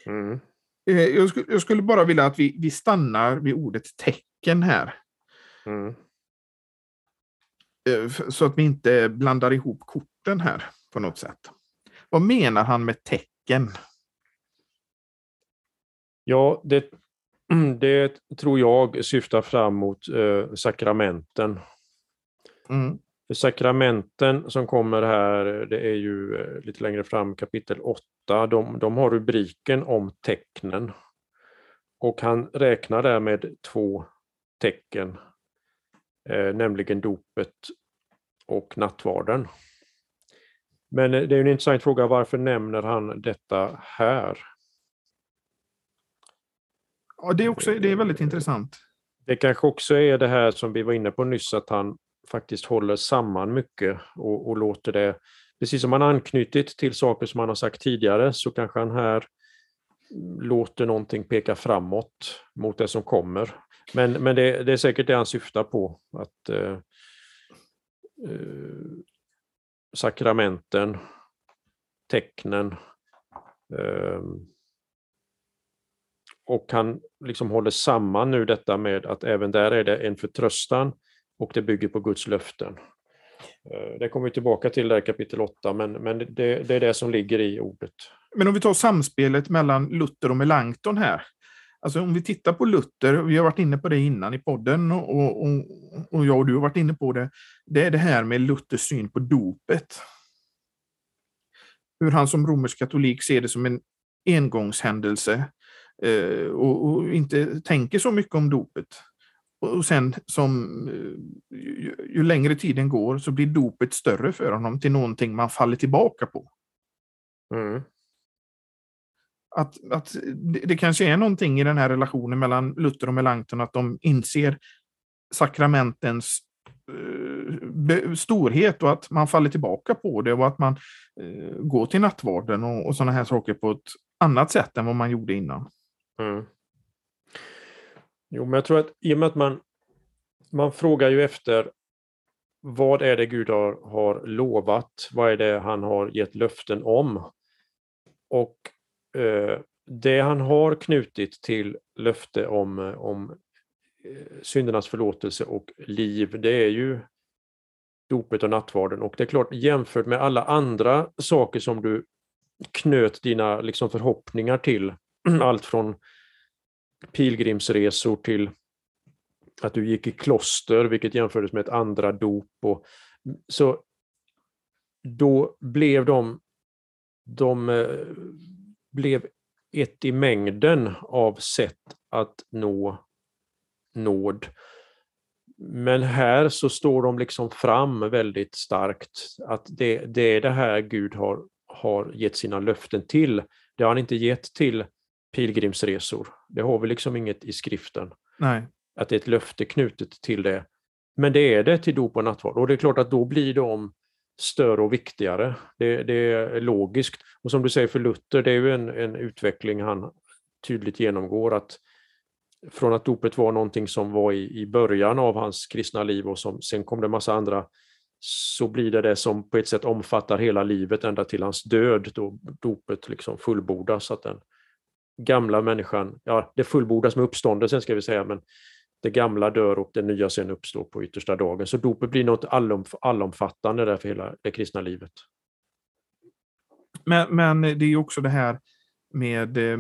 Mm. Eh, jag, skulle, jag, skulle, bara vilja att vi, vi stannar vid ordet tecken här. Mm. Eh, så att vi inte blandar ihop korten här på något sätt. Vad menar han med tecken? Ja, det Det tror jag syftar fram mot eh, sakramenten. Mm. sakramenten som kommer här, det är ju eh, lite längre fram kapitel 8, de, de har rubriken om tecknen. Och han räknar där med två tecken, eh, nämligen dopet och nattvarden. Men eh, det är en intressant fråga, varför nämner han detta här? Ja, det är, också, det är väldigt intressant. Det kanske också är det här som vi var inne på nyss, att han faktiskt håller samman mycket och, och låter det, precis som han anknutit till saker som han har sagt tidigare, så kanske han här låter någonting peka framåt mot det som kommer. Men, men det, det är säkert det han syftar på, att eh, eh, sakramenten, tecknen, eh, och han liksom håller samman nu detta med att även där är det en förtröstan och det bygger på Guds löften. Eh, det kommer vi tillbaka till där kapitel 8, men, men det, det, är det som ligger i ordet. Men om vi tar samspelet mellan Luther och Melanchthon här. Alltså om vi tittar på Luther, vi har varit inne på det innan i podden och, och, och jag och du har varit inne på det. Det är det här med Luthers syn på dopet. Hur han som romersk katolik ser det som en engångshändelse eh, och, och, inte tänker så mycket om dopet. Och sen som eh, ju, ju, längre tiden går så blir dopet större för honom till någonting man faller tillbaka på. Mm. Att, att det, det, kanske är någonting i den här relationen mellan Luther och Melanchthon att de inser sakramentens uh, storhet och att man faller tillbaka på det och att man uh, går till nattvarden och, och sådana här saker på ett annat sätt än vad man gjorde innan. Mm. Jo, men jag tror att i och med att man, man frågar ju efter vad är det Gud har, har lovat? Vad är det han har gett löften om? Och eh, det han har knutit till löfte om, eh, om eh, syndernas förlåtelse och liv, det är ju dopet och nattvarden. Och det är klart, jämfört med alla andra saker som du knöt dina liksom, förhoppningar till, allt från pilgrimsresor till att du gick i kloster, vilket jämfördes med ett andra dop. Och, så då blev de, de eh, blev ett i mängden av sätt att nå nåd. Men här så står de liksom fram väldigt starkt att det, det är det här Gud har, har gett sina löften till. Det har han inte gett till pilgrimsresor. Det har vi liksom inget i skriften. Nej. Att det är ett löfte knutet till det. Men det är det till dop och nattvard. Och det är klart att då blir de större och viktigare. Det, det, är logiskt. Och som du säger för Luther, det är ju en, en utveckling han tydligt genomgår. att Från att dopet var någonting som var i, i början av hans kristna liv och som, sen kom det massa andra så blir det det som på ett sätt omfattar hela livet ända till hans död då dopet liksom fullbordas. Att den, gamla människan, ja det fullbordas med uppståndelsen ska vi säga, men det gamla dör och det nya sen uppstår på yttersta dagen. Så dopet blir något allomfattande där för hela det kristna livet. Men, men det är också det här med eh,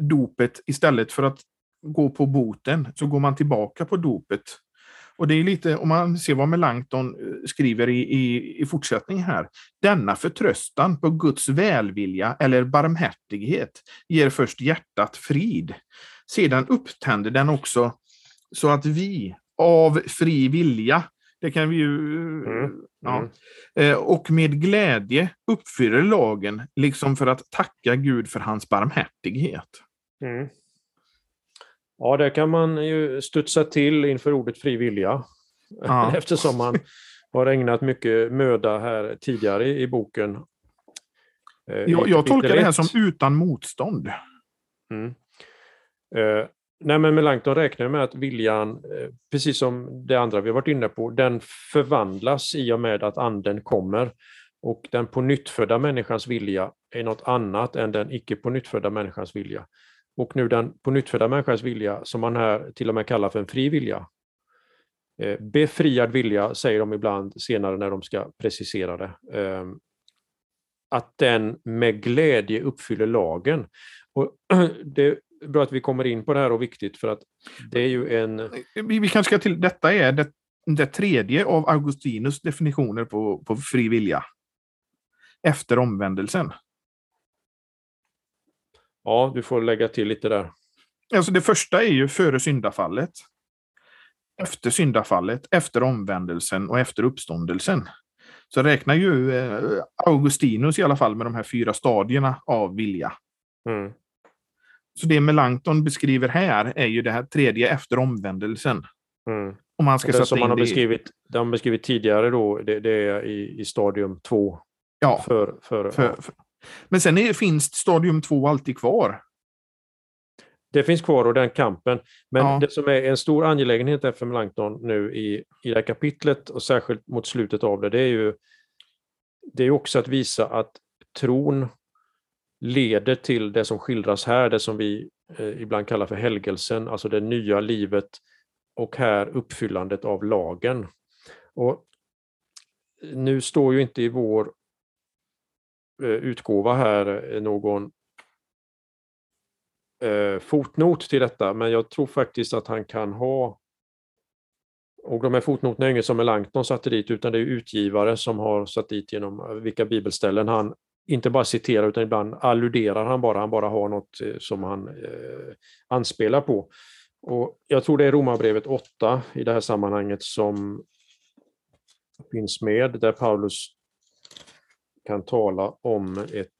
dopet, istället för att gå på boten så går man tillbaka på dopet och det är lite, om man ser vad Melanchthon eh, skriver i, i, i fortsättningen här. Denna förtröstan på Guds välvilja eller barmhärtighet ger först hjärtat frid. Sedan upptänder den också så att vi av fri vilja Det kan vi ju... Mm. Ja. Mm. Eh, Och med glädje uppfyller lagen, liksom för att tacka Gud för hans barmhärtighet. Mm. Ja, där kan man ju studsa till inför ordet fri vilja. Ja. Eftersom man har ägnat mycket möda här tidigare i boken. Eh, Jag, jag tolkar det här som utan motstånd. Mm. Eh, nej, men Melanchthon räknar med att viljan, eh, precis som det andra vi varit inne på, den förvandlas i och med att anden kommer. Och den på nyttfödda människans vilja är något annat än den icke på nyttfödda människans vilja. Och nu den på nyttfödda människans vilja, som man här till och med kallar för en fri vilja. Eh, befriad vilja säger de ibland senare när de ska precisera det. Ehm, att den med glädje uppfyller lagen. Och det är bra att vi kommer in på det här och viktigt för att det är ju en... Eh, vi kanske ska till, detta är det, det tredje av Augustinus definitioner på, på fri vilja. Efter omvändelsen. Ja, du får lägga till lite där. Alltså det första är ju före syndafallet. Efter syndafallet, efter omvändelsen och efter uppståndelsen. Så räknar ju eh, Augustinus i alla fall med de här fyra stadierna av vilja. Mm. Så det Melanchthon beskriver här är ju det här tredje efter omvändelsen. Mm. Om man ska Det som man har det beskrivit, det har beskrivit tidigare då, det, det är i, i stadium två. Ja, För, för, för, för. Men sen är, finns stadium två alltid kvar. Det finns kvar och den kampen. Men Ja. det som är en stor angelägenhet för Melanchthon nu i, i det här kapitlet och särskilt mot slutet av det, det är ju det är också att visa att tron leder till det som skildras här, det som vi eh, ibland kallar för helgelsen, alltså det nya livet och här uppfyllandet av lagen. Och nu står ju inte i vår Eh, utgåva här eh, någon eh, fotnot till detta, men jag tror faktiskt att han kan ha och de här fotnoterna är inget som Melanchthon satte dit, utan det är utgivare som har satt dit genom eh, vilka bibelställen han inte bara citerar, utan ibland alluderar han bara, han bara har något som han eh, anspelar på. Och jag tror det är Romarbrevet 8 i det här sammanhanget som finns med, där Paulus kan tala om ett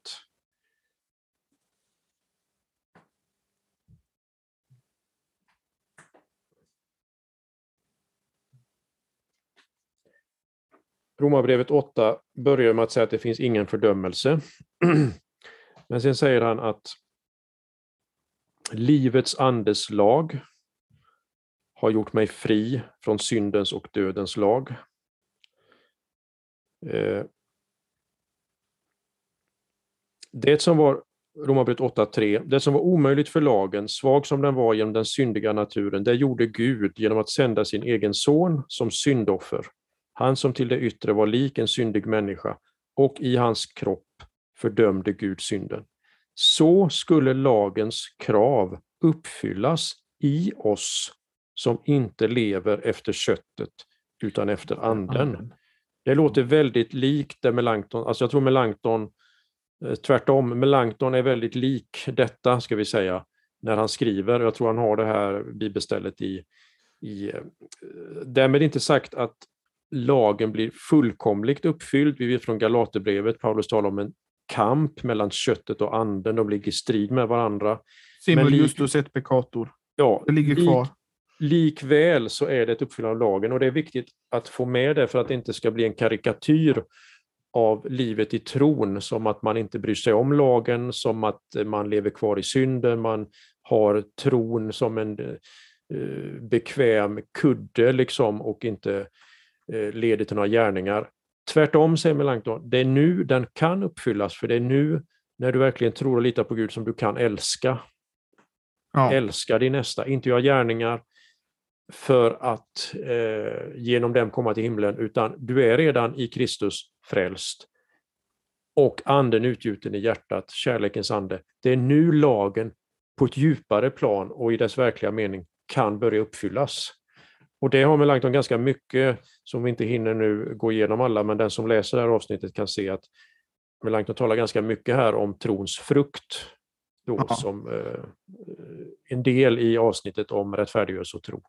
Romarbrevet 8 börjar med att säga att det finns ingen fördömelse. Men sen säger han att livets andes lag har gjort mig fri från syndens och dödens lag. Eh, det som var Romarbrevet 8.3, det som var omöjligt för lagen, svag som den var genom den syndiga naturen, det gjorde Gud genom att sända sin egen son som syndoffer. Han som till det yttre var lik en syndig människa och i hans kropp fördömde Gud synden. Så skulle lagens krav uppfyllas i oss som inte lever efter köttet utan efter anden. Det låter väldigt likt det Melanchthon, alltså jag tror Melanchthon, tvärtom, Melanchthon är väldigt lik detta ska vi säga, när han skriver. Jag tror han har det här bibelstället i, i eh, därmed inte sagt att lagen blir fullkomligt uppfylld. Vi vet från Galaterbrevet, Paulus talar om en kamp mellan köttet och anden, de ligger i strid med varandra. Simul lik- justus et peccator. Ja, Det ligger lik- kvar. Likväl så är det ett uppfyllande av lagen och det är viktigt att få med det för att det inte ska bli en karikatyr av livet i tron, som att man inte bryr sig om lagen, som att man lever kvar i synden, man har tron som en eh, bekväm kudde liksom och inte eh, leder till några gärningar. Tvärtom säger Melanchthon, det är nu den kan uppfyllas, för det är nu när du verkligen tror och litar på Gud som du kan älska Ja. älska din nästa, inte göra gärningar för att eh, genom dem komma till himlen, utan du är redan i Kristus frälst. Och anden utgjuten i hjärtat, kärlekens ande. Det är nu lagen på ett djupare plan och i dess verkliga mening kan börja uppfyllas. Och det har Melanchthon ganska mycket, som vi inte hinner nu gå igenom alla, men den som läser det här avsnittet kan se att Melanchthon talar ganska mycket här om trons frukt, då, Ja. som eh, en del i avsnittet om rättfärdiggörelse och tro.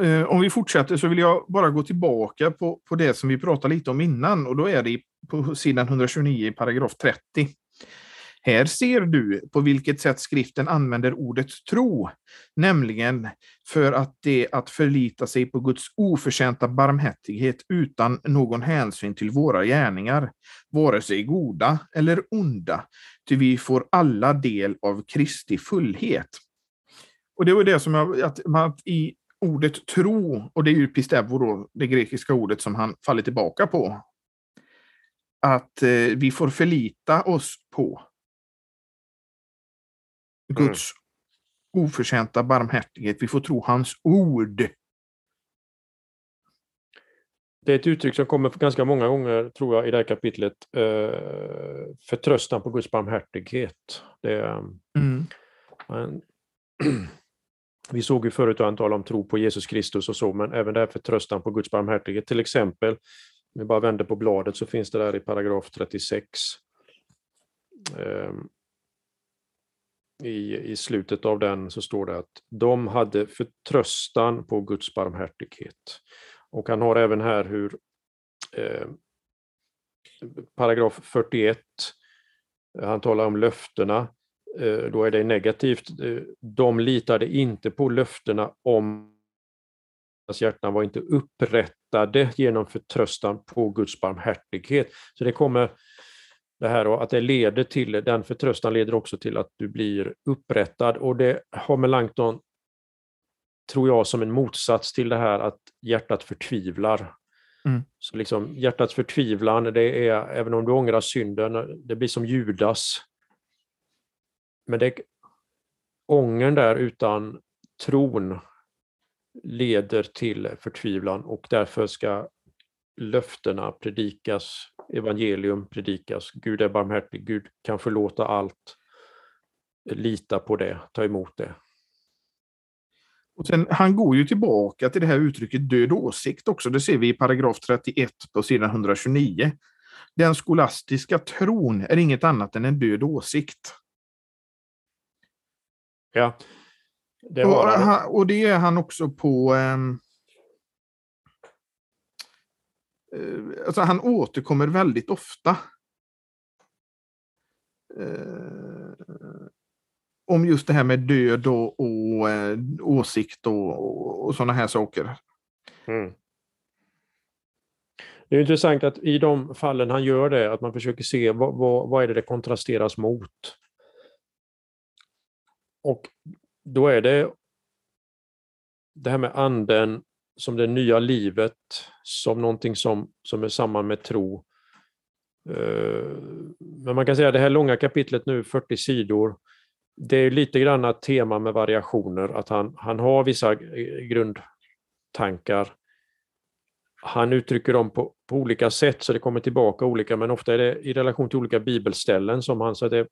Eh, om vi fortsätter så vill jag bara gå tillbaka på, på det som vi pratade lite om innan och då är det på sidan 129 i paragraf 30. Här ser du på vilket sätt skriften använder ordet tro, nämligen för att det att förlita sig på Guds oförtjänta barmhärtighet utan någon hänsyn till våra gärningar, vare sig goda eller onda, ty vi får alla del av Kristi fullhet. Och det var det som jag, att, man i ordet tro, och det är ju pistevo då, det grekiska ordet som han faller tillbaka på, att eh, vi får förlita oss på Guds mm. oförtjänta barmhärtighet. Vi får tro hans ord. Det är ett uttryck som kommer ganska många gånger, tror jag, i det här kapitlet. Eh, förtröstan på Guds barmhärtighet. Det, mm. man, vi såg ju förut att han talade om tro på Jesus Kristus och så, men även det här förtröstan på Guds barmhärtighet. Till exempel, om vi bara vänder på bladet så finns det där i paragraf 36. Ehm, I, i slutet av den så står det att de hade förtröstan på Guds barmhärtighet. Och han har även här hur eh, paragraf 41, han talar om löftena, då är det negativt. Eh, de litade inte på löftena om deras hjärtan var inte upprättade genom förtröstan på Guds barmhärtighet. Så det kommer det här att det leder till, den förtröstan leder också till att du blir upprättad och det har Melanchthon, tror jag, som en motsats till det här att hjärtat förtvivlar. Mm. Så liksom hjärtats förtvivlan, det är, även om du ångrar synden, det blir som Judas. Men det, ångern där utan tron leder till förtvivlan och därför ska löftena predikas, evangelium predikas, Gud är barmhärtig, Gud kan förlåta allt. Lita på det, ta emot det. Och sen, han går ju tillbaka till det här uttrycket död åsikt också. Det ser vi i paragraf 31 på sidan 129. Den skolastiska tron är inget annat än en död åsikt. Ja. Det och, han, och det är han också på um, alltså han återkommer väldigt ofta. Eh, om just det här med död och, och eh, åsikt och, och sådana här saker. Mm. Det är intressant att i de fallen han gör det, att man försöker se vad, vad, vad är det det kontrasteras mot. Och då är det det här med anden som det nya livet, som någonting som, som är samman med tro. Eh, men man kan säga att det här långa kapitlet nu, 40 sidor, det är lite grann ett tema med variationer, att han, han har vissa eh, grundtankar. Han uttrycker dem på, på olika sätt, så det kommer tillbaka olika, men ofta är det i relation till olika bibelställen som han, så det,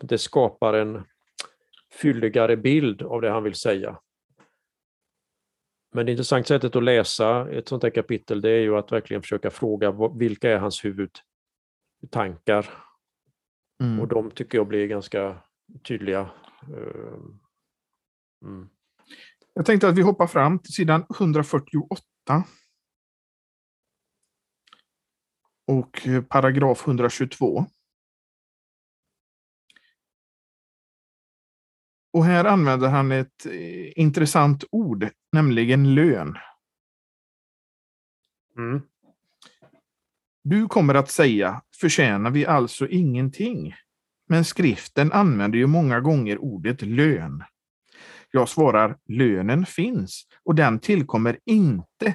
det skapar en fylligare bild av det han vill säga. Men det intressanta sättet att läsa ett sånt här kapitel det är ju att verkligen försöka fråga vilka är hans huvudtankar? Mm. Och de tycker jag blir ganska tydliga. Eh, mm. Jag tänkte att vi hoppar fram till sidan 148. Och eh, paragraf 122. Och här använder han ett eh, intressant ord, nämligen lön. Mm. Du kommer att säga, förtjänar vi alltså ingenting? Men skriften använder ju många gånger ordet lön. Jag svarar, lönen finns och den tillkommer inte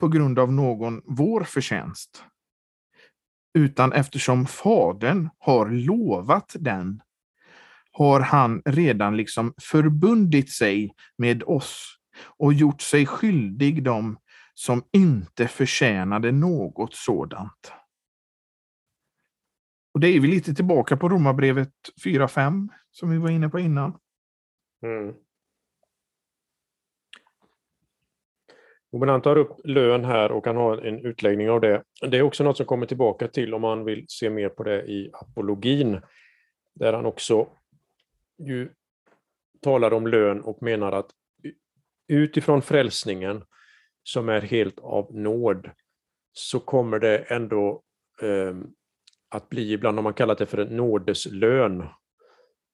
på grund av någon vår förtjänst, utan eftersom Fadern har lovat den har han redan liksom förbundit sig med oss och gjort sig skyldig dem som inte förtjänade något sådant. Och det är vi lite tillbaka på Romarbrevet 4.5 som vi var inne på innan. Mm. Men han tar upp lön här och han har en utläggning av det. Det är också något som kommer tillbaka till om man vill se mer på det i apologin, där han också ju talar om lön och menar att utifrån frälsningen, som är helt av nåd, så kommer det ändå eh, att bli ibland, har man kallat det för en nådeslön,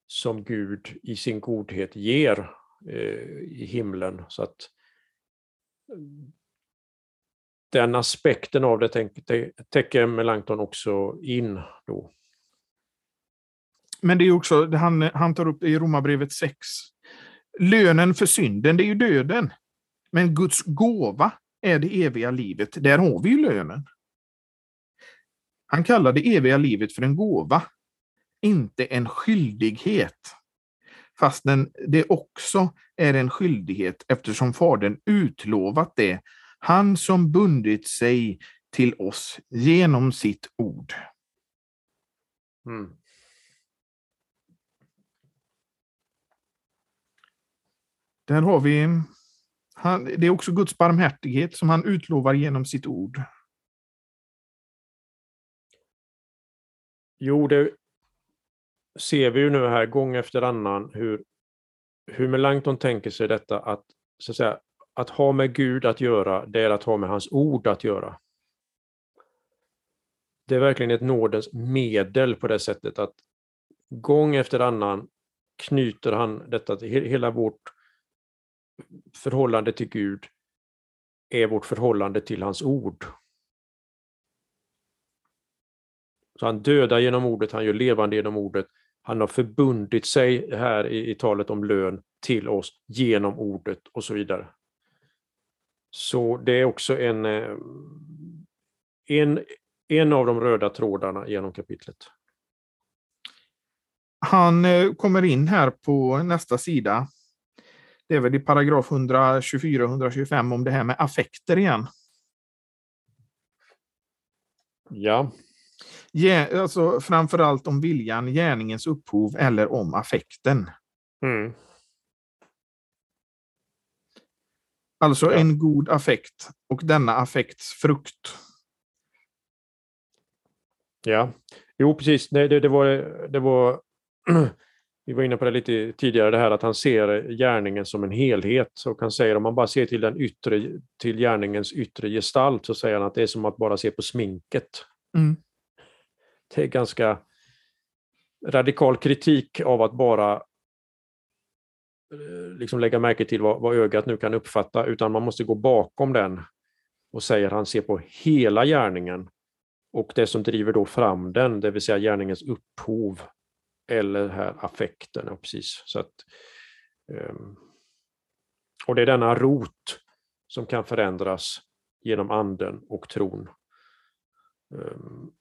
som Gud i sin godhet ger eh, i himlen. Så att den aspekten av det täcker Melanchthon också in då. Men det är också, han, han tar upp i Romarbrevet 6, lönen för synden, det är ju döden. Men Guds gåva är det eviga livet. Där har vi ju lönen. Han kallar det eviga livet för en gåva, inte en skyldighet. Fastän det också är en skyldighet eftersom Fadern utlovat det, han som bundit sig till oss genom sitt ord. Mm. Där har vi, han, det är också Guds barmhärtighet som han utlovar genom sitt ord. Jo, det ser vi ju nu här gång efter annan hur, hur Melanchthon tänker sig detta att, så att, säga, att ha med Gud att göra, det är att ha med hans ord att göra. Det är verkligen ett nådens medel på det sättet att gång efter annan knyter han detta till hela vårt förhållande till Gud är vårt förhållande till hans ord. Så han dödar genom ordet, han gör levande genom ordet. Han har förbundit sig här i, i talet om lön till oss genom ordet och så vidare. Så det är också en, eh, en, en av de röda trådarna genom kapitlet. Han eh, kommer in här på nästa sida det är väl i paragraf 124-125 om det här med affekter igen. Ja. ja alltså framförallt om viljan, gärningens upphov eller om affekten. Mm. Alltså ja. en god affekt och denna affekts frukt. Ja, jo precis. Nej, det, det var, det var vi var inne på det lite tidigare, det här att han ser gärningen som en helhet. Och han säger om man bara ser till, den yttre, till gärningens yttre gestalt så säger han att det är som att bara se på sminket. Mm. Det är ganska radikal kritik av att bara eh, liksom lägga märke till vad, vad ögat nu kan uppfatta, utan man måste gå bakom den och säger att han ser på hela gärningen och det som driver då fram den, det vill säga gärningens upphov eller här affekterna. Precis. Så att, um, och det är denna rot som kan förändras genom anden och tron. Um,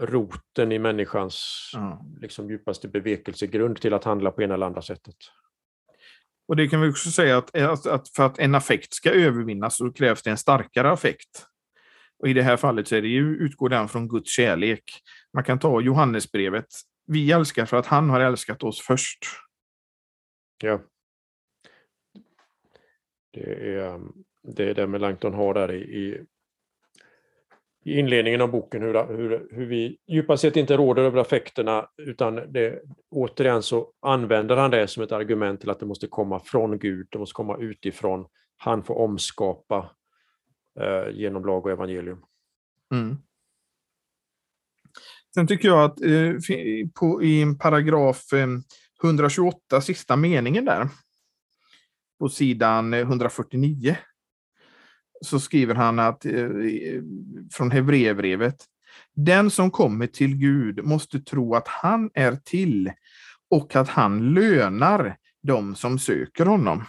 roten i människans mm. liksom, djupaste bevekelsegrund till att handla på ena eller andra sättet. Och det kan vi också säga att, att, för att en affekt ska övervinnas så krävs det en starkare affekt. Och I det här fallet så är det ju, utgår den från Guds kärlek. Man kan ta Johannesbrevet vi älskar för att han har älskat oss först. Ja. Det är det, är det Melanchthon har där i, i, i inledningen av boken, hur, hur, hur vi djupast sett inte råder över affekterna, utan det, återigen så använder han det som ett argument till att det måste komma från Gud, det måste komma utifrån. Han får omskapa eh, genom lag och evangelium. Mm. Sen tycker jag att eh, på, i paragraf eh, 128, sista meningen där, på sidan 149, eh, så skriver han att eh, från Hebreerbrevet, den som kommer till Gud måste tro att han är till och att han lönar dem som söker honom.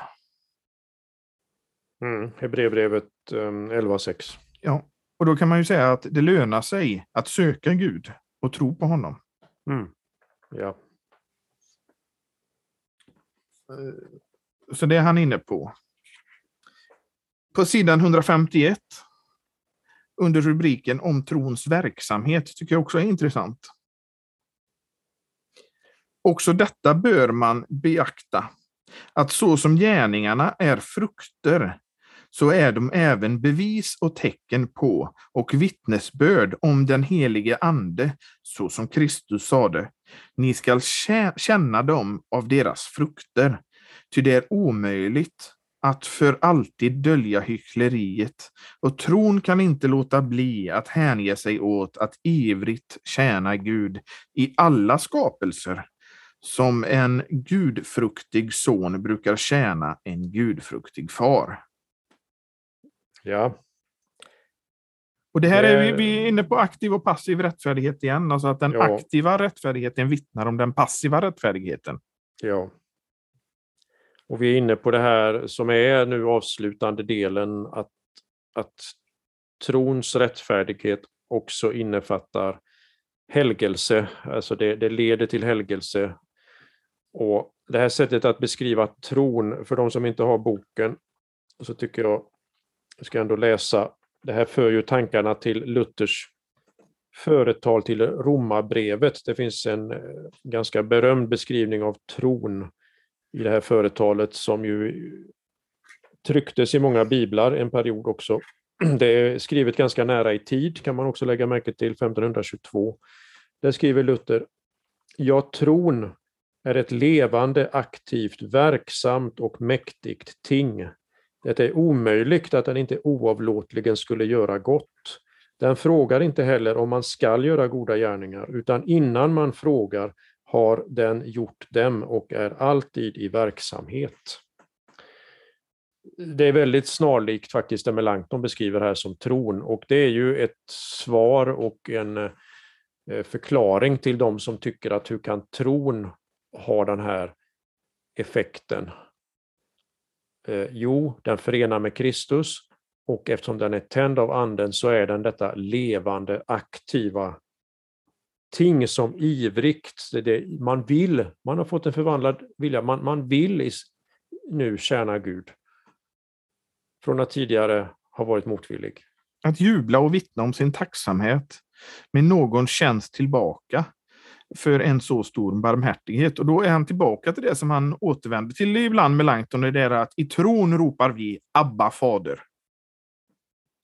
Mm, Hebreerbrevet eh, 11.6. Ja, och då kan man ju säga att det lönar sig att söka Gud och tro på honom. Mm. Ja. Eh, så det är han inne på. På sidan 151 under rubriken om trons verksamhet tycker jag också är intressant. Också detta bör man beakta, att så som gärningarna är frukter så är de även bevis och tecken på och vittnesbörd om den helige Ande, så som Kristus sade. Ni skall känna dem av deras frukter, ty det är omöjligt att för alltid dölja hyckleriet och tron kan inte låta bli att hänge sig åt att ivrigt tjäna Gud i alla skapelser som en gudfruktig son brukar tjäna en gudfruktig far. Ja. Och det här är vi, vi är inne på aktiv och passiv rättfärdighet igen, alltså att den Ja. aktiva rättfärdigheten vittnar om den passiva rättfärdigheten. Ja. Och vi är inne på det här som är nu avslutande delen, att, att trons rättfärdighet också innefattar helgelse, alltså det, det leder till helgelse. Och det här sättet att beskriva tron, för de som inte har boken, så tycker jag, jag ska ändå läsa, det här för ju tankarna till Luthers företal till Romarbrevet. Det finns en eh, ganska berömd beskrivning av tron i det här företalet som ju trycktes i många biblar en period också. Det är skrivet ganska nära i tid, kan man också lägga märke till, 1522. Där skriver Luther, Ja, tron är ett levande, aktivt, verksamt och mäktigt ting. Det är omöjligt att den inte oavlåtligen skulle göra gott. Den frågar inte heller om man skall göra goda gärningar, utan innan man frågar har den gjort dem och är alltid i verksamhet. Det är väldigt snarlikt faktiskt det Melanchthon beskriver här som tron och det är ju ett svar och en eh, förklaring till de som tycker att hur kan tron ha den här effekten? Eh, jo, den förenar med Kristus och eftersom den är tänd av anden så är den detta levande, aktiva ting som ivrigt, det, det, man vill, man har fått en förvandlad vilja, man, man vill is, nu tjäna Gud. Från att tidigare ha varit motvillig. Att jubla och vittna om sin tacksamhet med någon tjänst tillbaka för en så stor barmhärtighet. Och då är han tillbaka till det som han återvänder till ibland med Langton, det är att i tron ropar vi Abba fader.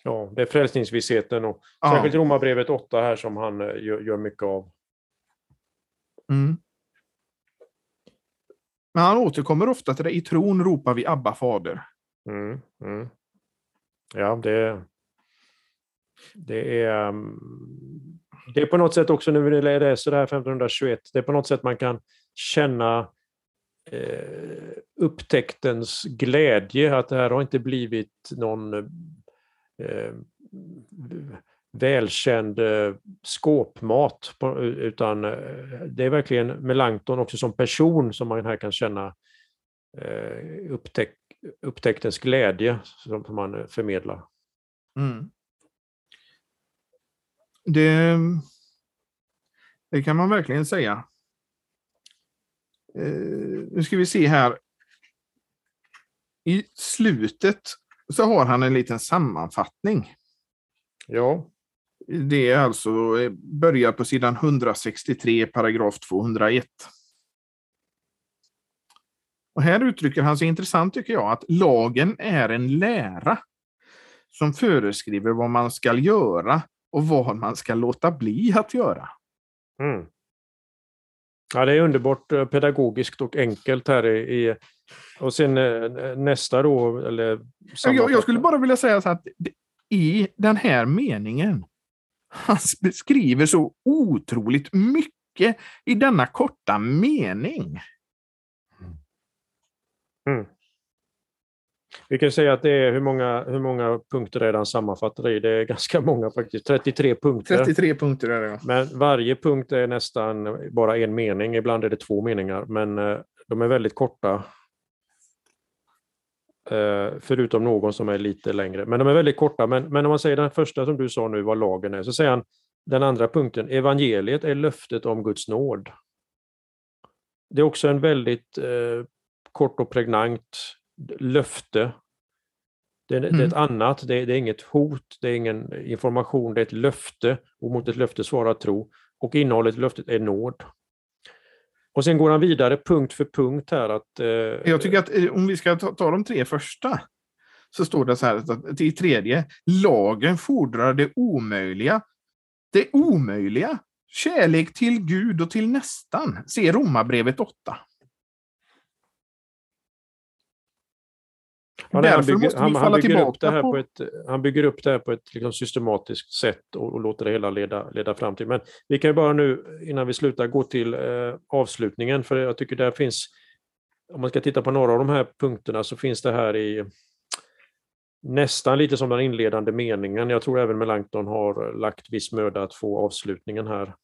Ja, det är frälsningsvissheten och Ja. särskilt Romarbrevet 8 här som han eh, gör, gör mycket av. Mm. Men han återkommer ofta till det. I tron ropar vi Abba fader. Mm, mm. Ja, det, det är... Det är på något sätt också när vi läser det här 1521, det är på något sätt man kan känna eh, upptäktens glädje, att det här har inte blivit någon eh, välkänd eh, skåpmat, på, utan eh, det är verkligen Melanchthon också som person som man här kan känna eh, upptäck, upptäktens glädje som man eh, förmedlar. Mm. Det, det kan man verkligen säga. Eh, nu ska vi se här. I slutet så har han en liten sammanfattning. Ja, Det är alltså eh, börjar på sidan 163, paragraf 201. Och här uttrycker han sig intressant tycker jag, att lagen är en lära som föreskriver vad man ska göra och vad man ska låta bli att göra. Mm. Ja, det är underbart eh, pedagogiskt och enkelt här i, och sen eh, nästa då, eller Jag, jag skulle bara vilja säga så att i den här meningen, han beskriver så otroligt mycket i denna korta mening. Vi kan säga att det är hur många, hur många punkter är det han sammanfattar i? Det är ganska många faktiskt, 33 punkter. 33 punkter är det. Men varje punkt är nästan bara en mening, ibland är det två meningar, men eh, de är väldigt korta. Eh, Förutom någon som är lite längre. Men de är väldigt korta. Men, men om man säger den första som du sa nu, vad lagen är, så säger han den andra punkten, evangeliet är löftet om Guds nåd. Det är också en väldigt eh, kort och pregnant löfte. Det är, det är ett annat, det är, det är inget hot, det är ingen information, det är ett löfte och mot ett löfte svarar tro. Och innehållet i löftet är nåd. Och sen går han vidare punkt för punkt här att... Eh, Jag tycker att eh, om vi ska ta, ta de tre första, så står det så här, att i tredje, lagen fordrar det omöjliga. Det omöjliga, kärlek till Gud och till nästan. Se Romarbrevet 8. Ja, han, bygger, måste vi han, han, falla upp det tillbaka här på- på ett, han bygger upp det här på ett liksom systematiskt sätt och, och låter det hela leda, leda fram till. Men vi kan ju bara nu, innan vi slutar, gå till eh, avslutningen, för jag tycker där finns, om man ska titta på några av de här punkterna, så finns det här i nästan lite som den inledande meningen. Jag tror även Melanchthon har lagt viss möda att få avslutningen här.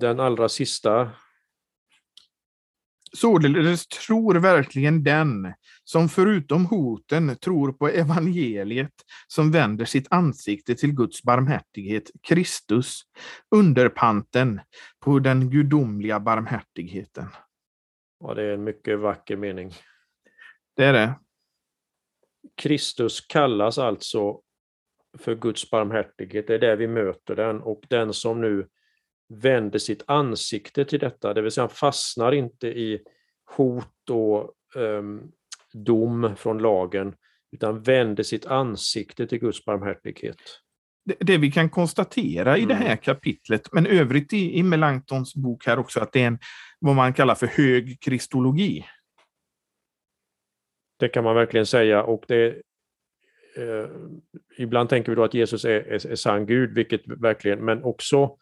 Den allra sista Således tror verkligen den som förutom hoten tror på evangeliet som vänder sitt ansikte till Guds barmhärtighet, Kristus, underpanten på den gudomliga barmhärtigheten. Ja, det är en mycket vacker mening. Det är det. Kristus kallas alltså för Guds barmhärtighet, det är där vi möter den och den som nu vänder sitt ansikte till detta, det vill säga han fastnar inte i hot och ehm, dom från lagen, utan vänder sitt ansikte till Guds barmhärtighet. Det, det vi kan konstatera i det här Mm. kapitlet, men övrigt i, i Melanchtons bok här också, att det är en, vad man kallar för hög kristologi. Det kan man verkligen säga och det eh, ibland tänker vi då att Jesus är, är, är sann Gud, vilket verkligen, men också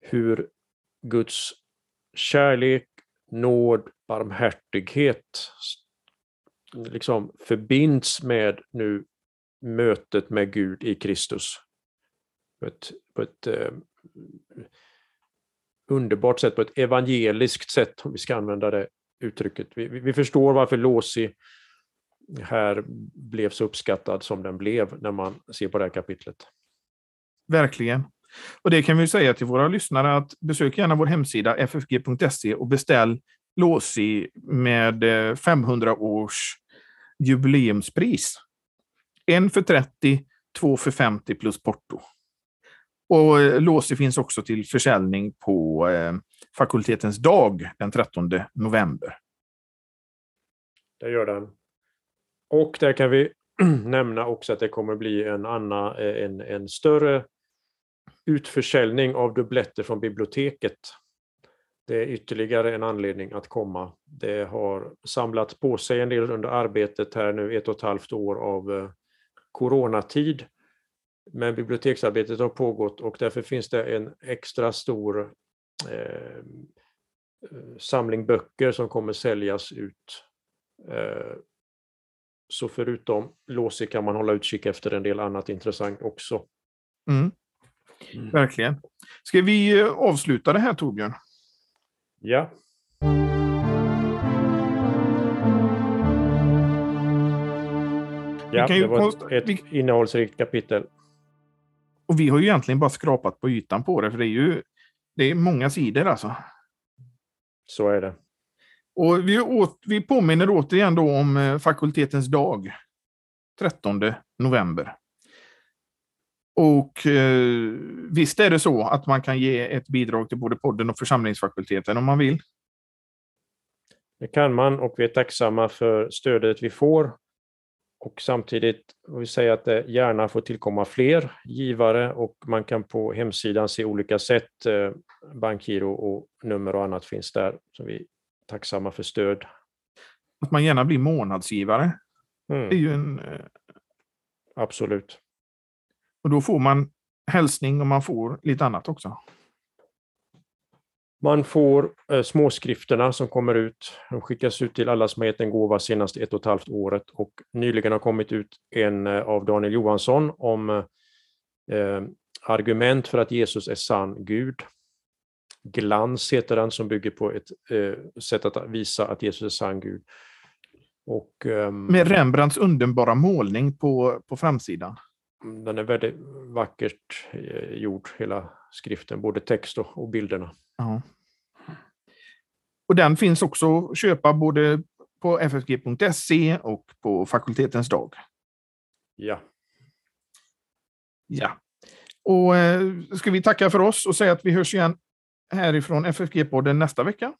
hur Guds kärlek, nåd, barmhärtighet liksom förbinds med nu mötet med Gud i Kristus. På ett, på ett eh, underbart sätt, på ett evangeliskt sätt, om vi ska använda det uttrycket. Vi vi förstår varför Låsi här blev så uppskattad som den blev när man ser på det här kapitlet. Verkligen. Och det kan vi säga till våra lyssnare att besök gärna vår hemsida ffg.se och beställ Låsi med eh, 500 års jubileumspris. En för 30, två för 50 plus porto. Och eh, Låsi finns också till försäljning på eh, fakultetens dag den 13 november. Det gör den. Och där kan vi nämna också att det kommer bli en, annan, en, en större utförsäljning av dubbletter från biblioteket. Det är ytterligare en anledning att komma. Det har samlat på sig en del under arbetet här nu, ett och ett halvt år av eh, coronatid. Men biblioteksarbetet har pågått och därför finns det en extra stor eh, eh, samling böcker som kommer säljas ut. Eh, så förutom Låsi kan man hålla utkik efter en del annat intressant också. Mm, verkligen. Ska vi eh, avsluta det här Torbjörn? Ja, ja kan ju det var ett, ett innehållsrikt kapitel. Och vi har ju egentligen bara skrapat på ytan på det, för det är ju det är många sidor alltså. Så är det. Och vi, åt, vi påminner återigen då om eh, fakultetens dag, 13 november. Och eh, visst är det så att man kan ge ett bidrag till både podden och församlingsfakulteten om man vill. Det kan man och vi är tacksamma för stödet vi får. Och samtidigt vill vi säga att det gärna får tillkomma fler givare och man kan på hemsidan se olika sätt. eh, Bankgiro och nummer och annat finns där. Så vi är tacksamma för stöd. Att man gärna blir månadsgivare. Det är Mm, ju en, eh, absolut. Och då får man hälsning och man får lite annat också. Man får eh, småskrifterna som kommer ut. De skickas ut till alla som har gett en gåva senast ett och ett halvt året och nyligen har kommit ut en eh, av Daniel Johansson om eh, argument för att Jesus är sann Gud. Glans heter den som bygger på ett eh, sätt att visa att Jesus är sann Gud. Och, ehm, Med Rembrandts underbara målning på, på framsidan. Den är väldigt vackert eh, gjord, hela skriften, både text och, och bilderna. Ja. Och den finns också att köpa både på ffg.se och på fakultetens dag. Ja, Ja. Och eh, ska vi tacka för oss och säga att vi hörs igen härifrån FFG-podden nästa vecka.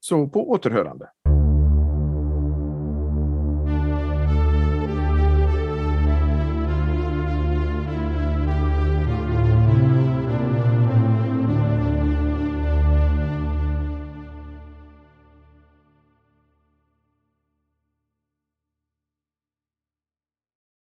Så på återhörande.